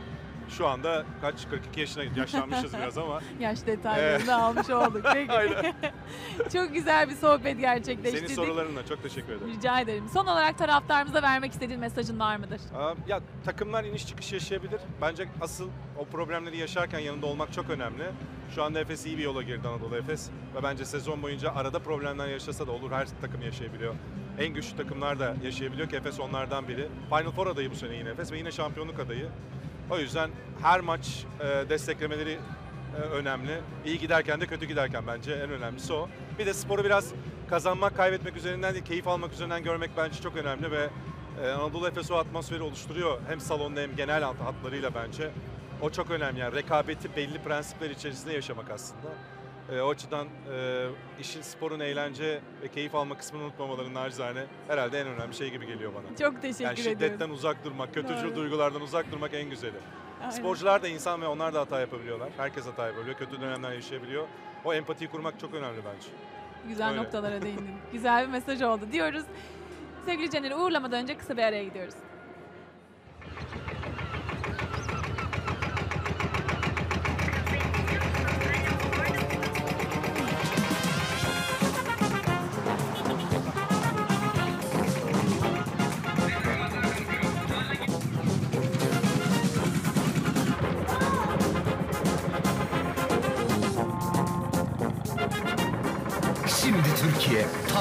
Şu anda kaç 42 yaşına yaşlanmışız biraz ama (laughs) Yaş detaylarını da almış olduk. Peki. Aynen. (laughs) Çok güzel bir sohbet gerçekleştirdik. senin sorularınla çok teşekkür ederim. Rica ederim. Son olarak taraftarımıza vermek istediğin mesajın var mıdır? Ya takımlar iniş çıkış yaşayabilir. Bence asıl o problemleri yaşarken yanında olmak çok önemli. Şu anda Efes iyi bir yola girdi Anadolu Efes. Ve bence sezon boyunca arada problemler yaşasa da olur. Her takım yaşayabiliyor. En güçlü takımlar da yaşayabiliyor ki Efes onlardan biri. Final Four adayı bu sene yine Efes ve yine şampiyonluk adayı. O yüzden her maç e, desteklemeleri e, önemli. İyi giderken de kötü giderken bence en önemlisi o. Bir de sporu biraz kazanmak, kaybetmek üzerinden değil, keyif almak üzerinden görmek bence çok önemli ve e, Anadolu Efes o atmosferi oluşturuyor. Hem salonda hem genel hat- hatlarıyla bence. O çok önemli yani rekabeti belli prensipler içerisinde yaşamak aslında. E, o açıdan e, işin sporun eğlence ve keyif alma kısmını unutmamaları narizane herhalde en önemli şey gibi geliyor bana. Çok teşekkür Yani ediyorum. şiddetten uzak durmak, kötücül Doğru. duygulardan uzak durmak en güzeli. Aynen. Sporcular da insan ve onlar da hata yapabiliyorlar. Herkes hata yapabiliyor, kötü dönemler yaşayabiliyor. O empatiyi kurmak çok önemli bence. Güzel Öyle. noktalara değindin. Güzel bir mesaj oldu diyoruz. Sevgili Caner'i uğurlamadan önce kısa bir araya gidiyoruz.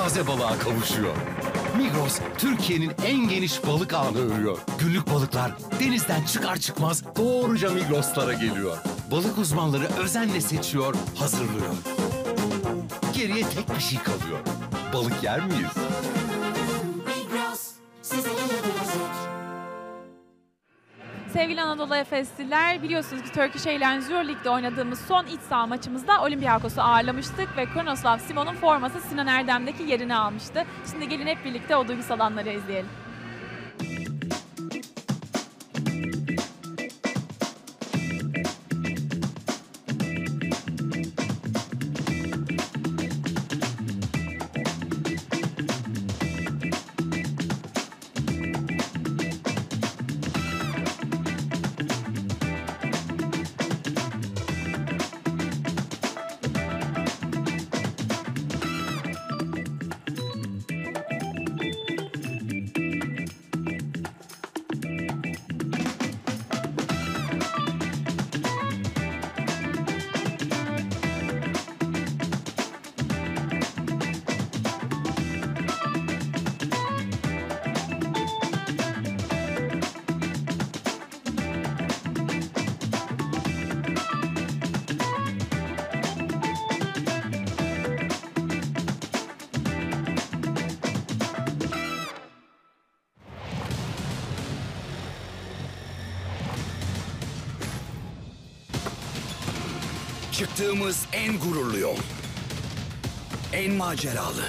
Taze balığa kavuşuyor. Migros, Türkiye'nin en geniş balık ağını örüyor. Günlük balıklar denizden çıkar çıkmaz doğruca Migros'lara geliyor. Balık uzmanları özenle seçiyor, hazırlıyor. Geriye tek bir şey kalıyor. Balık yer miyiz? Sevgili Anadolu Efesliler biliyorsunuz ki Turkish Airlines Euro oynadığımız son iç saha maçımızda Olympiakos'u ağırlamıştık ve Kronoslav Simon'un forması Sinan Erdem'deki yerini almıştı. Şimdi gelin hep birlikte o duygusal anları izleyelim. Çıktığımız en gururlu yol. En maceralı.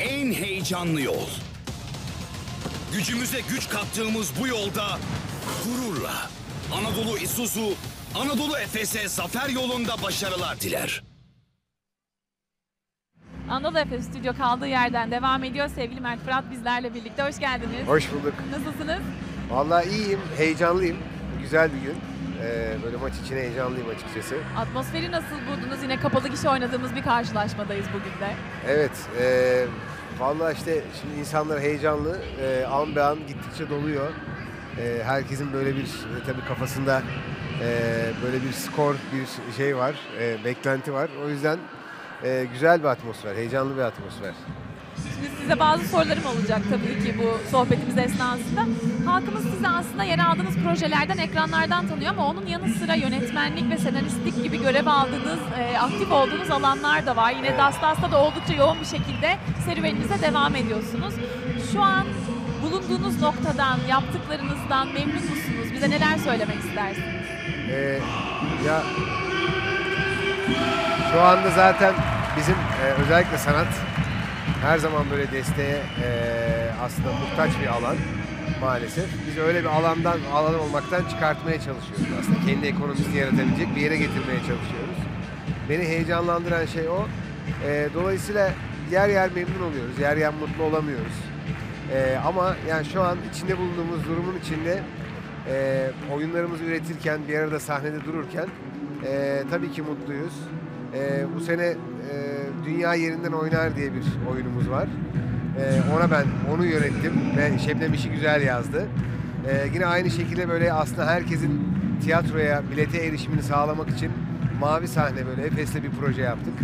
En heyecanlı yol. Gücümüze güç kattığımız bu yolda gururla Anadolu Isuzu, Anadolu Efes'e zafer yolunda başarılar diler. Anadolu Efes Stüdyo kaldığı yerden devam ediyor. Sevgili Mert Fırat bizlerle birlikte hoş geldiniz. Hoş bulduk. Nasılsınız? Vallahi iyiyim, heyecanlıyım. Güzel bir gün. Ee, böyle maç için heyecanlıyım açıkçası. Atmosferi nasıl buldunuz? Yine kapalı kişi oynadığımız bir karşılaşmadayız bugün de. Evet, e, vallahi işte şimdi insanlar heyecanlı. E, an be an gittikçe doluyor. E, herkesin böyle bir e, tabii kafasında e, böyle bir skor, bir şey var, e, beklenti var. O yüzden e, güzel bir atmosfer, heyecanlı bir atmosfer. Şimdi size bazı sorularım olacak tabii ki bu sohbetimiz esnasında. Halkımız sizi aslında yer aldığınız projelerden, ekranlardan tanıyor ama onun yanı sıra yönetmenlik ve senaristlik gibi görev aldığınız, e, aktif olduğunuz alanlar da var. Yine. Dastas'ta da oldukça yoğun bir şekilde serüveninize devam ediyorsunuz. Şu an bulunduğunuz noktadan, yaptıklarınızdan memnun musunuz? Bize neler söylemek istersiniz? Ee, ya şu anda zaten bizim e, özellikle sanat her zaman böyle desteğe e, aslında muhtaç bir alan maalesef. Biz öyle bir alandan alan olmaktan çıkartmaya çalışıyoruz aslında. Kendi ekonomisini yaratabilecek bir yere getirmeye çalışıyoruz. Beni heyecanlandıran şey o. E, dolayısıyla yer yer memnun oluyoruz, yer yer mutlu olamıyoruz. E, ama yani şu an içinde bulunduğumuz durumun içinde e, oyunlarımızı üretirken, bir arada sahnede dururken e, tabii ki mutluyuz. E, bu sene e, Dünya Yerinden Oynar diye bir oyunumuz var. E, ona ben onu yönettim ve Şebnem işi güzel yazdı. E, yine aynı şekilde böyle aslında herkesin tiyatroya, bilete erişimini sağlamak için Mavi Sahne böyle Efes'le bir proje yaptık.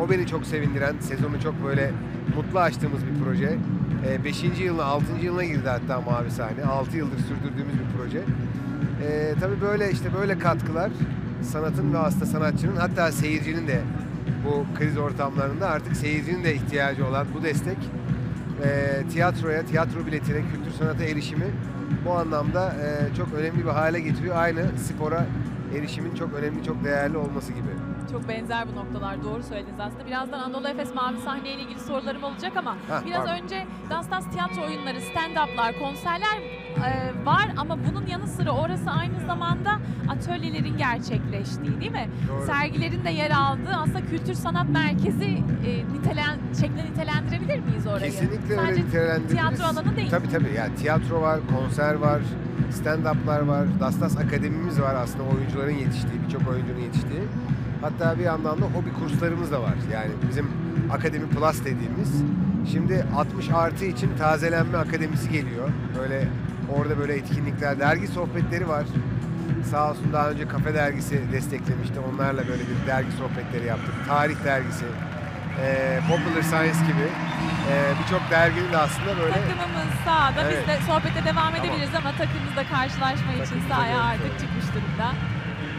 O beni çok sevindiren, sezonu çok böyle mutlu açtığımız bir proje. 5. yılına, 6. yılına girdi hatta Mavi Sahne. 6 yıldır sürdürdüğümüz bir proje. Ee, tabii böyle işte böyle katkılar sanatın ve aslında sanatçının hatta seyircinin de bu kriz ortamlarında artık seyircinin de ihtiyacı olan bu destek e, tiyatroya, tiyatro biletine, kültür sanata erişimi bu anlamda e, çok önemli bir hale getiriyor. Aynı spora erişimin çok önemli, çok değerli olması gibi. Çok benzer bu noktalar. Doğru söylediniz aslında. Birazdan Anadolu Efes Mavi Sahne ile ilgili sorularım olacak ama Heh, biraz pardon. önce Dastas tiyatro oyunları, stand-up'lar, konserler e, var ama bunun yanı sıra orası aynı zamanda atölyelerin gerçekleştiği değil mi? Doğru. Sergilerin de yer aldığı aslında kültür sanat merkezi e, nitelen, şeklinde nitelendirebilir miyiz orayı? Kesinlikle Sadece öyle nitelendiririz. tiyatro alanı değil. Tabii tabii. Yani tiyatro var, konser var, stand-up'lar var. Dastas Akademimiz var aslında oyuncuların yetiştiği, birçok oyuncunun yetiştiği. Hatta bir yandan da hobi kurslarımız da var. Yani bizim Akademi Plus dediğimiz. Şimdi 60 artı için tazelenme akademisi geliyor. Böyle orada böyle etkinlikler, dergi sohbetleri var. Sağ olsun daha önce Kafe Dergisi desteklemişti. Onlarla böyle bir dergi sohbetleri yaptık. Tarih Dergisi. e, Popular Science gibi e, birçok derginin de aslında böyle Takımımız sahada. Evet. Biz de sohbete devam Tamam. edebiliriz ama takımımız da karşılaşma için Takımımıza sahaya artık çıkmış durumda.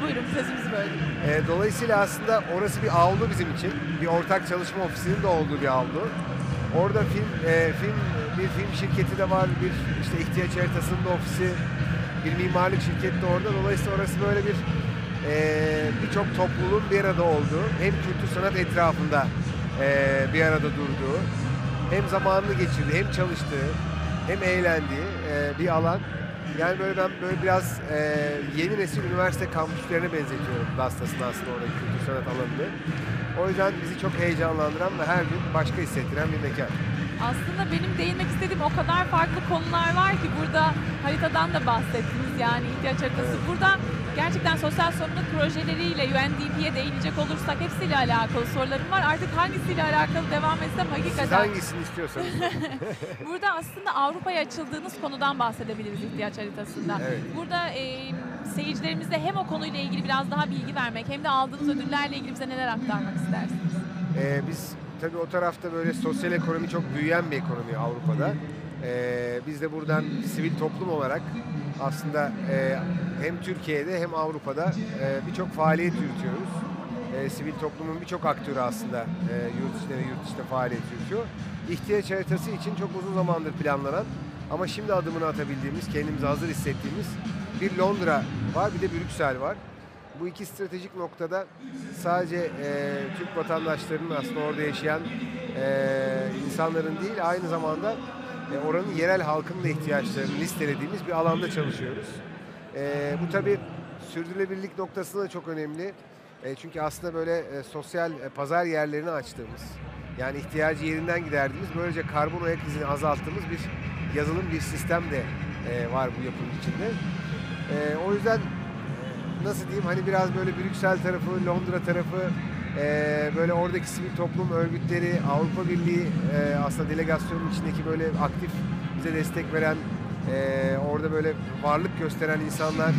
Buyurun sözümüzü böldüm. E, dolayısıyla aslında orası bir avlu bizim için. Bir ortak çalışma ofisinin de olduğu bir avlu. Orada film, e, film bir film şirketi de var, bir işte ihtiyaç haritasının da ofisi, bir mimarlık şirketi de orada. Dolayısıyla orası böyle bir e, birçok topluluğun bir arada olduğu, hem kültür sanat etrafında e, bir arada durduğu, hem zamanını geçirdiği, hem çalıştığı, hem eğlendiği e, bir alan. Yani böyle ben böyle biraz e, yeni nesil üniversite kampüslerine benzetiyorum Dastas'ın aslında oradaki kültür sanat alanını. O yüzden bizi çok heyecanlandıran ve her gün başka hissettiren bir mekan. Aslında benim değinmek istediğim o kadar farklı konular var ki burada haritadan da bahsettiniz yani ihtiyaç haritası. Burada gerçekten sosyal sorumluluk projeleriyle UNDP'ye değinecek olursak hepsiyle alakalı sorularım var. Artık hangisiyle alakalı devam etsem Siz hakikaten. hangisini istiyorsanız. (laughs) Burada aslında Avrupa'ya açıldığınız konudan bahsedebiliriz ihtiyaç haritasında. Evet. Burada e, seyircilerimize hem o konuyla ilgili biraz daha bilgi vermek hem de aldığınız ödüllerle ilgili bize neler aktarmak istersiniz? Ee, biz tabii o tarafta böyle sosyal ekonomi çok büyüyen bir ekonomi Avrupa'da. Ee, biz de buradan sivil toplum olarak aslında e, hem Türkiye'de hem Avrupa'da e, birçok faaliyet yürütüyoruz. E, sivil toplumun birçok aktörü aslında e, yurt içinde ve yurt dışında faaliyet yürütüyor. İhtiyaç haritası için çok uzun zamandır planlanan ama şimdi adımını atabildiğimiz, kendimizi hazır hissettiğimiz bir Londra var bir de Brüksel var. Bu iki stratejik noktada sadece e, Türk vatandaşlarının aslında orada yaşayan e, insanların değil aynı zamanda e, oranın yerel halkının da ihtiyaçlarını listelediğimiz bir alanda çalışıyoruz. E, bu tabii sürdürülebilirlik noktasında da çok önemli. E, çünkü aslında böyle e, sosyal e, pazar yerlerini açtığımız, yani ihtiyacı yerinden giderdiğimiz, böylece karbon ayak izini azalttığımız bir yazılım, bir sistem de e, var bu yapının içinde. E, o yüzden nasıl diyeyim hani biraz böyle Brüksel tarafı, Londra tarafı, e, böyle oradaki sivil toplum örgütleri, Avrupa Birliği e, aslında delegasyonun içindeki böyle aktif bize destek veren, e, orada böyle varlık gösteren insanlar,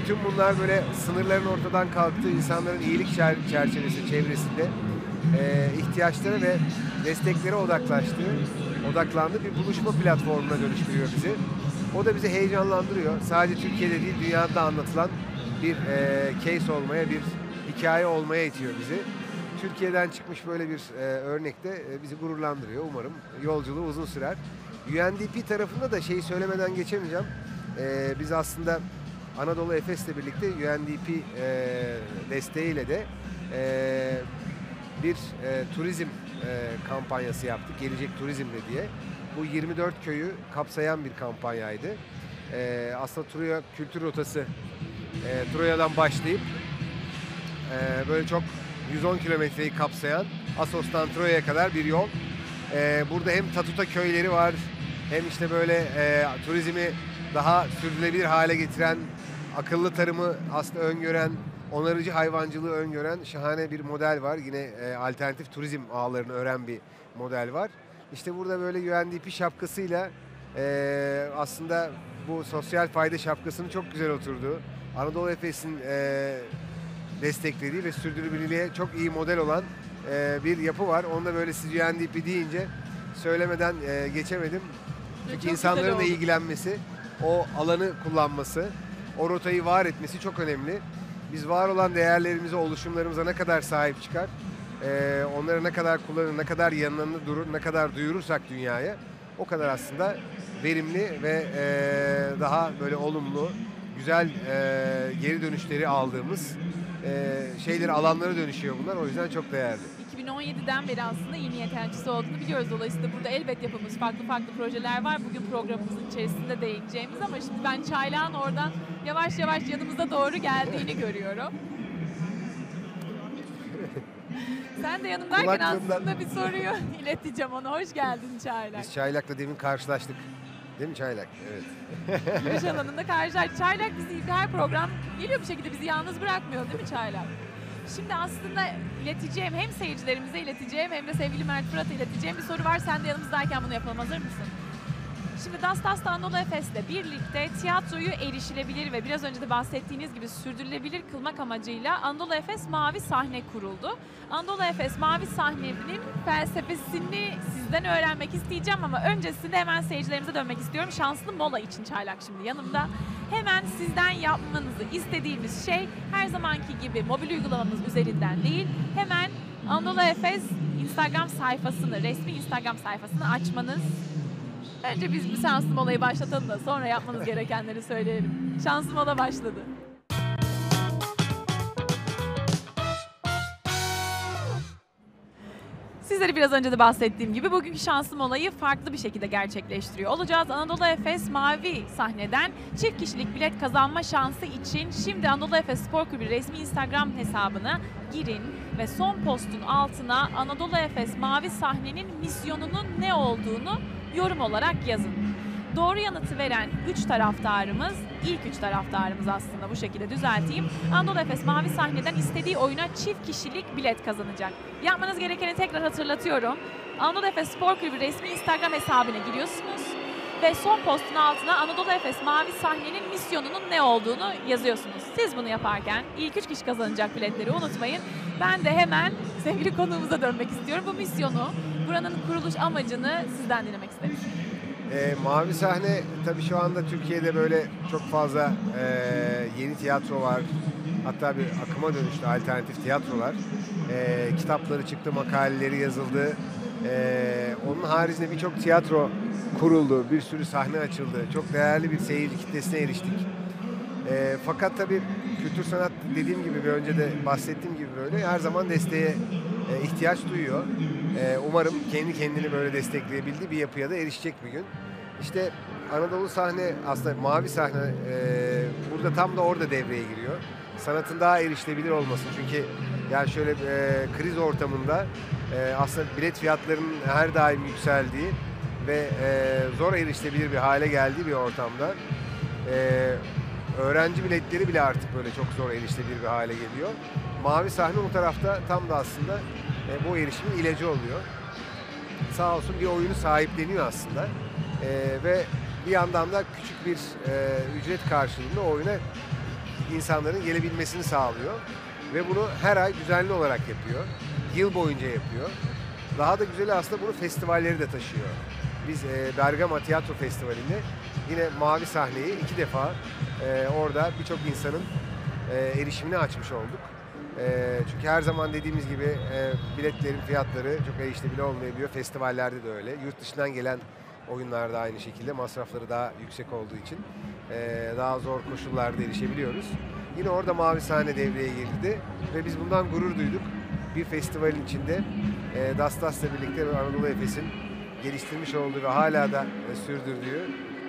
bütün bunlar böyle sınırların ortadan kalktığı insanların iyilik çer- çerçevesi, çevresinde e, ihtiyaçlara ve desteklere odaklaştığı, odaklandığı bir buluşma platformuna dönüştürüyor bizi. O da bizi heyecanlandırıyor. Sadece Türkiye'de değil, dünyada anlatılan bir e, case olmaya, bir hikaye olmaya itiyor bizi. Türkiye'den çıkmış böyle bir e, örnek de e, bizi gururlandırıyor. Umarım yolculuğu uzun sürer. UNDP tarafında da şeyi söylemeden geçemeyeceğim. E, biz aslında Anadolu Efes'le birlikte UNDP e, desteğiyle de e, bir e, turizm e, kampanyası yaptık. Gelecek Turizm'de diye. Bu 24 köyü kapsayan bir kampanyaydı. E, aslında Troya kültür rotası e, Troya'dan başlayıp e, böyle çok 110 kilometreyi kapsayan Asos'tan Troya'ya kadar bir yol. E, burada hem Tatuta köyleri var hem işte böyle e, turizmi daha sürdürülebilir hale getiren, akıllı tarımı aslında öngören, onarıcı hayvancılığı öngören şahane bir model var. Yine e, alternatif turizm ağlarını öğren bir model var. İşte burada böyle UNDP şapkasıyla e, aslında bu sosyal fayda şapkasının çok güzel oturduğu, Anadolu Efes'in e, desteklediği ve sürdürülebilirliğe çok iyi model olan e, bir yapı var. Onu da böyle siz UNDP deyince söylemeden e, geçemedim. Çünkü Çok insanların da ilgilenmesi, o alanı kullanması, o rotayı var etmesi çok önemli. Biz var olan değerlerimize, oluşumlarımıza ne kadar sahip çıkar, e, onları ne kadar kullanır, ne kadar yanlarında durur, ne kadar duyurursak dünyaya o kadar aslında verimli ve e, daha böyle olumlu, güzel e, geri dönüşleri aldığımız e, şeyleri alanlara dönüşüyor bunlar. O yüzden çok değerli. 2017'den beri aslında iyi niyet elçisi olduğunu biliyoruz. Dolayısıyla burada elbet yapımız farklı farklı projeler var. Bugün programımızın içerisinde değineceğimiz ama şimdi ben çaylağın oradan yavaş yavaş yanımıza doğru geldiğini görüyorum. Sen de yanımdayken aslında bir soruyu (laughs) ileteceğim ona. Hoş geldin Çaylak. Biz Çaylak'la demin karşılaştık. Değil mi Çaylak? Evet. (laughs) Yürüyüş alanında karşılar. Çaylak bizi her program geliyor bir şekilde bizi yalnız bırakmıyor değil mi Çaylak? Şimdi aslında ileteceğim hem seyircilerimize ileteceğim hem de sevgili Mert Fırat'a ileteceğim bir soru var. Sen de yanımızdayken bunu yapalım. Hazır mısın? Şimdi Dastas'ta Anadolu Efes'le birlikte tiyatroyu erişilebilir ve biraz önce de bahsettiğiniz gibi sürdürülebilir kılmak amacıyla Anadolu Efes Mavi Sahne kuruldu. Anadolu Efes Mavi Sahne'nin felsefesini sizden öğrenmek isteyeceğim ama öncesinde hemen seyircilerimize dönmek istiyorum. Şanslı mola için çaylak şimdi yanımda. Hemen sizden yapmanızı istediğimiz şey her zamanki gibi mobil uygulamamız üzerinden değil, hemen Anadolu Efes Instagram sayfasını, resmi Instagram sayfasını açmanız. Önce biz bu şanslı molayı başlatalım da sonra yapmanız gerekenleri söyleyelim. Şanslı mola başladı. Sizleri biraz önce de bahsettiğim gibi bugünkü şanslı molayı farklı bir şekilde gerçekleştiriyor olacağız. Anadolu Efes mavi sahneden çift kişilik bilet kazanma şansı için şimdi Anadolu Efes Spor Kulübü resmi Instagram hesabına girin ve son postun altına Anadolu Efes mavi sahnenin misyonunun ne olduğunu yorum olarak yazın. Doğru yanıtı veren 3 taraftarımız, ilk 3 taraftarımız aslında bu şekilde düzelteyim. Anadolu Efes mavi sahneden istediği oyuna çift kişilik bilet kazanacak. Yapmanız gerekeni tekrar hatırlatıyorum. Anadolu Efes Spor Kulübü resmi Instagram hesabına giriyorsunuz ve son postun altına Anadolu Efes mavi sahnenin misyonunun ne olduğunu yazıyorsunuz. Siz bunu yaparken ilk 3 kişi kazanacak biletleri unutmayın. Ben de hemen sevgili konuğumuza dönmek istiyorum. Bu misyonu, buranın kuruluş amacını sizden dinlemek istedim. E, Mavi Sahne tabii şu anda Türkiye'de böyle çok fazla e, yeni tiyatro var. Hatta bir akıma dönüştü alternatif tiyatrolar. E, kitapları çıktı, makaleleri yazıldı. E, onun haricinde birçok tiyatro kuruldu, bir sürü sahne açıldı. Çok değerli bir seyirci kitlesine eriştik. E, fakat tabii kültür sanat dediğim gibi bir önce de bahsettiğim gibi böyle her zaman desteğe e, ihtiyaç duyuyor. E, umarım kendi kendini böyle destekleyebildiği bir yapıya da erişecek bir gün. İşte Anadolu sahne aslında mavi sahne e, burada tam da orada devreye giriyor. Sanatın daha erişilebilir olması. Çünkü yani şöyle e, kriz ortamında e, aslında bilet fiyatlarının her daim yükseldiği ve e, zor erişilebilir bir hale geldiği bir ortamda e, öğrenci biletleri bile artık böyle çok zor erişilebilir bir hale geliyor. Mavi sahne o tarafta tam da aslında e, bu erişimin ilacı oluyor. Sağ olsun bir oyunu sahipleniyor aslında. E, ve bir yandan da küçük bir e, ücret karşılığında oyuna insanların gelebilmesini sağlıyor. Ve bunu her ay düzenli olarak yapıyor. Yıl boyunca yapıyor. Daha da güzeli aslında bunu festivalleri de taşıyor. Biz e, Bergama Tiyatro Festivali'nde yine Mavi Sahneyi iki defa e, orada birçok insanın e, erişimini açmış olduk. E, çünkü her zaman dediğimiz gibi e, biletlerin fiyatları çok erişilebilir olmayabiliyor. Festivallerde de öyle. Yurt dışından gelen oyunlarda aynı şekilde masrafları daha yüksek olduğu için e, daha zor koşullarda erişebiliyoruz. Yine orada Mavi Sahne devreye girdi ve biz bundan gurur duyduk. Bir festivalin içinde e, Dastas'la birlikte Anadolu Efes'in geliştirmiş olduğu ve hala da e, sürdürdüğü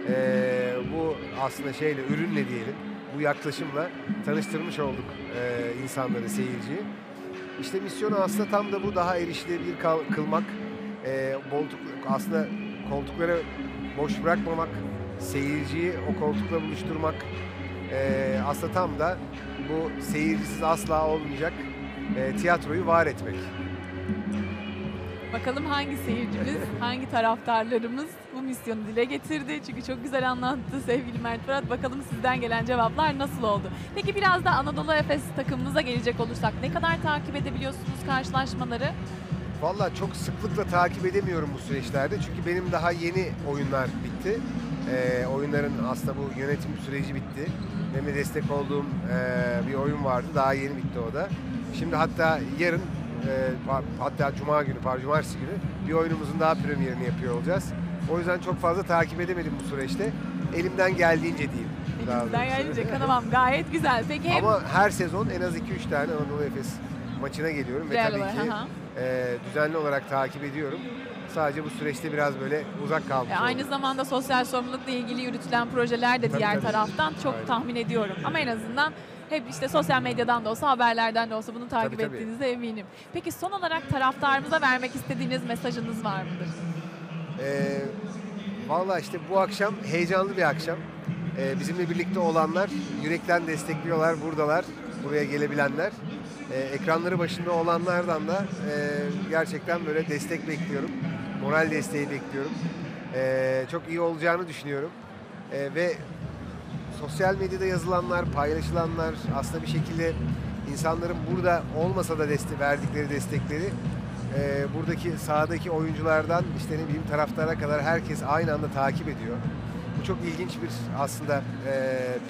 e, bu aslında şeyle, ürünle diyelim, bu yaklaşımla tanıştırmış olduk e, insanları, seyirciyi. İşte misyonu aslında tam da bu daha erişilebilir kılmak, e, koltuk, aslında koltukları boş bırakmamak, seyirciyi o koltukla buluşturmak, e, aslında tam da bu seyircisiz asla olmayacak e, tiyatroyu var etmek. Bakalım hangi seyircimiz, (laughs) hangi taraftarlarımız bu misyonu dile getirdi. Çünkü çok güzel anlattı sevgili Mert Fırat. Bakalım sizden gelen cevaplar nasıl oldu? Peki biraz da Anadolu Efes takımımıza gelecek olursak ne kadar takip edebiliyorsunuz karşılaşmaları? Valla çok sıklıkla takip edemiyorum bu süreçlerde çünkü benim daha yeni oyunlar bitti. Ee, oyunların aslında bu yönetim süreci bitti. Benim de destek olduğum e, bir oyun vardı. Daha yeni bitti o da. Şimdi hatta yarın e, hatta cuma günü, pardon cumartesi günü bir oyunumuzun daha premierini yapıyor olacağız. O yüzden çok fazla takip edemedim bu süreçte. Elimden geldiğince diyeyim. Elimizden gelince (laughs) tamam gayet güzel. Peki hem Ama her sezon en az 2-3 tane Anadolu Efes maçına geliyorum ve tabii olarak, ki aha. e, düzenli olarak takip ediyorum. Sadece bu süreçte biraz böyle uzak kalmış E, aynı zamanda sosyal sorumlulukla ilgili yürütülen projeler de Tabii, diğer tabii. taraftan çok Aynen. tahmin ediyorum. Ama en azından hep işte sosyal medyadan da olsa haberlerden de olsa bunu takip Tabii, tabii. ettiğinize eminim. Peki son olarak taraftarımıza vermek istediğiniz mesajınız var mıdır? E, Valla işte bu akşam heyecanlı bir akşam. E, bizimle birlikte olanlar yürekten destekliyorlar, buradalar, buraya gelebilenler. E, ekranları başında olanlardan da e, gerçekten böyle destek bekliyorum. Moral desteği bekliyorum. e, çok iyi olacağını düşünüyorum. E, ve sosyal medyada yazılanlar, paylaşılanlar aslında bir şekilde insanların burada olmasa da destek verdikleri destekleri e, buradaki sahadaki oyunculardan işte ne bileyim taraftara kadar herkes aynı anda takip ediyor. Bu çok ilginç bir aslında e,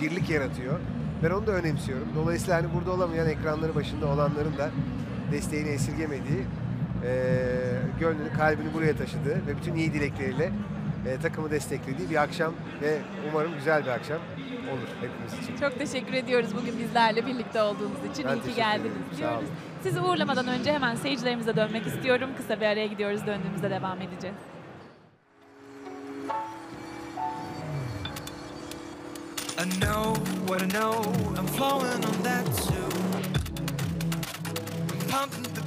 birlik yaratıyor. Ben onu da önemsiyorum. Dolayısıyla hani burada olamayan ekranları başında olanların da desteğini esirgemediği, gönlünü, kalbini buraya taşıdığı ve bütün iyi dilekleriyle e, takımı desteklediği bir akşam ve umarım güzel bir akşam olur hepimiz için. Çok teşekkür ediyoruz bugün bizlerle birlikte olduğunuz için. Ben İyi ki geldiniz ederim. Diyoruz. Sizi uğurlamadan önce hemen seyircilerimize dönmek istiyorum. Kısa bir araya gidiyoruz. Döndüğümüzde devam edeceğiz. I know what I know, I'm flowing on that too. I'm pumping the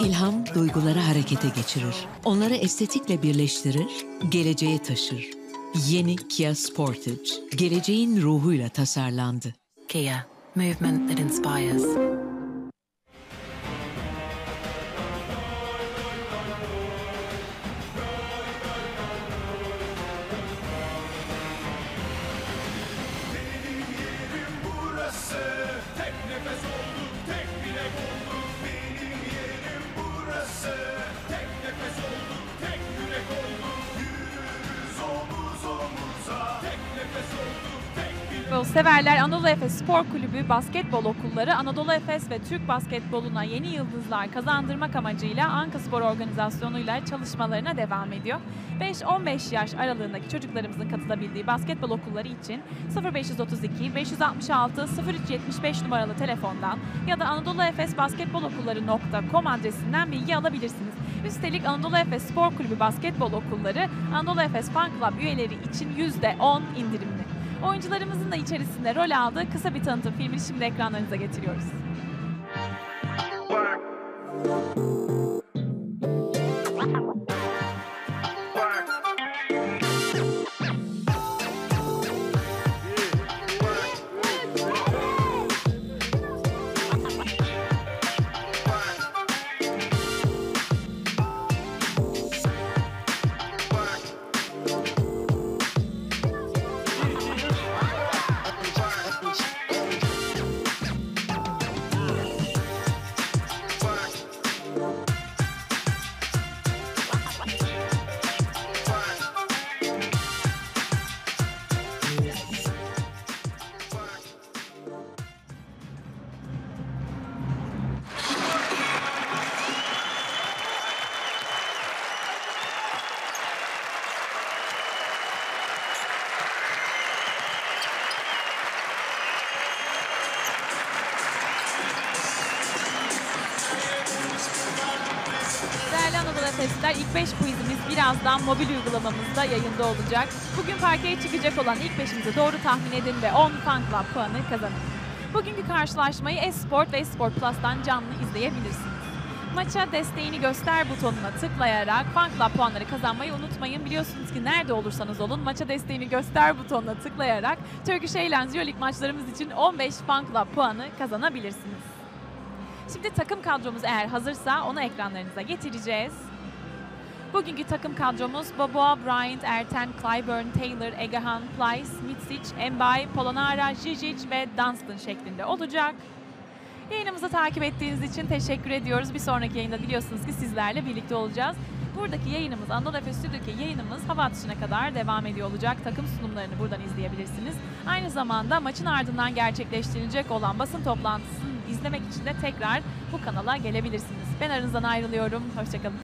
İlham duyguları harekete geçirir. Onları estetikle birleştirir, geleceğe taşır. Yeni Kia Sportage, geleceğin ruhuyla tasarlandı. Kia, movement that inspires. Severler Anadolu Efes Spor Kulübü basketbol okulları Anadolu Efes ve Türk basketboluna yeni yıldızlar kazandırmak amacıyla Anka Spor organizasyonuyla çalışmalarına devam ediyor. 5-15 yaş aralığındaki çocuklarımızın katılabildiği basketbol okulları için 0532 566 0375 numaralı telefondan ya da Anadolu Efes Basketbol Okulları.com adresinden bilgi alabilirsiniz. Üstelik Anadolu Efes Spor Kulübü basketbol okulları Anadolu Efes Fan Club üyeleri için %10 indirimli. Oyuncularımızın da içerisinde rol aldığı kısa bir tanıtım filmini şimdi ekranlarınıza getiriyoruz. Birazdan mobil uygulamamızda yayında olacak. Bugün parkeye çıkacak olan ilk 5'imizi doğru tahmin edin ve 10 Fan Club puanı kazanın. Bugünkü karşılaşmayı Esport ve Esport Plus'tan canlı izleyebilirsiniz. Maça desteğini göster butonuna tıklayarak Fan Club puanları kazanmayı unutmayın. Biliyorsunuz ki nerede olursanız olun maça desteğini göster butonuna tıklayarak Turkish Airlines Euroleague maçlarımız için 15 Fan Club puanı kazanabilirsiniz. Şimdi takım kadromuz eğer hazırsa onu ekranlarınıza getireceğiz. Bugünkü takım kadromuz Boboa, Bryant, Erten, Clyburn, Taylor, Egahan, Plyce, Mitsic, Embay, Polonara, Žižić ve Dunstan şeklinde olacak. Yayınımızı takip ettiğiniz için teşekkür ediyoruz. Bir sonraki yayında biliyorsunuz ki sizlerle birlikte olacağız. Buradaki yayınımız, Anadolu Efes Stüdyo'daki yayınımız hava atışına kadar devam ediyor olacak. Takım sunumlarını buradan izleyebilirsiniz. Aynı zamanda maçın ardından gerçekleştirilecek olan basın toplantısını izlemek için de tekrar bu kanala gelebilirsiniz. Ben aranızdan ayrılıyorum. Hoşçakalın.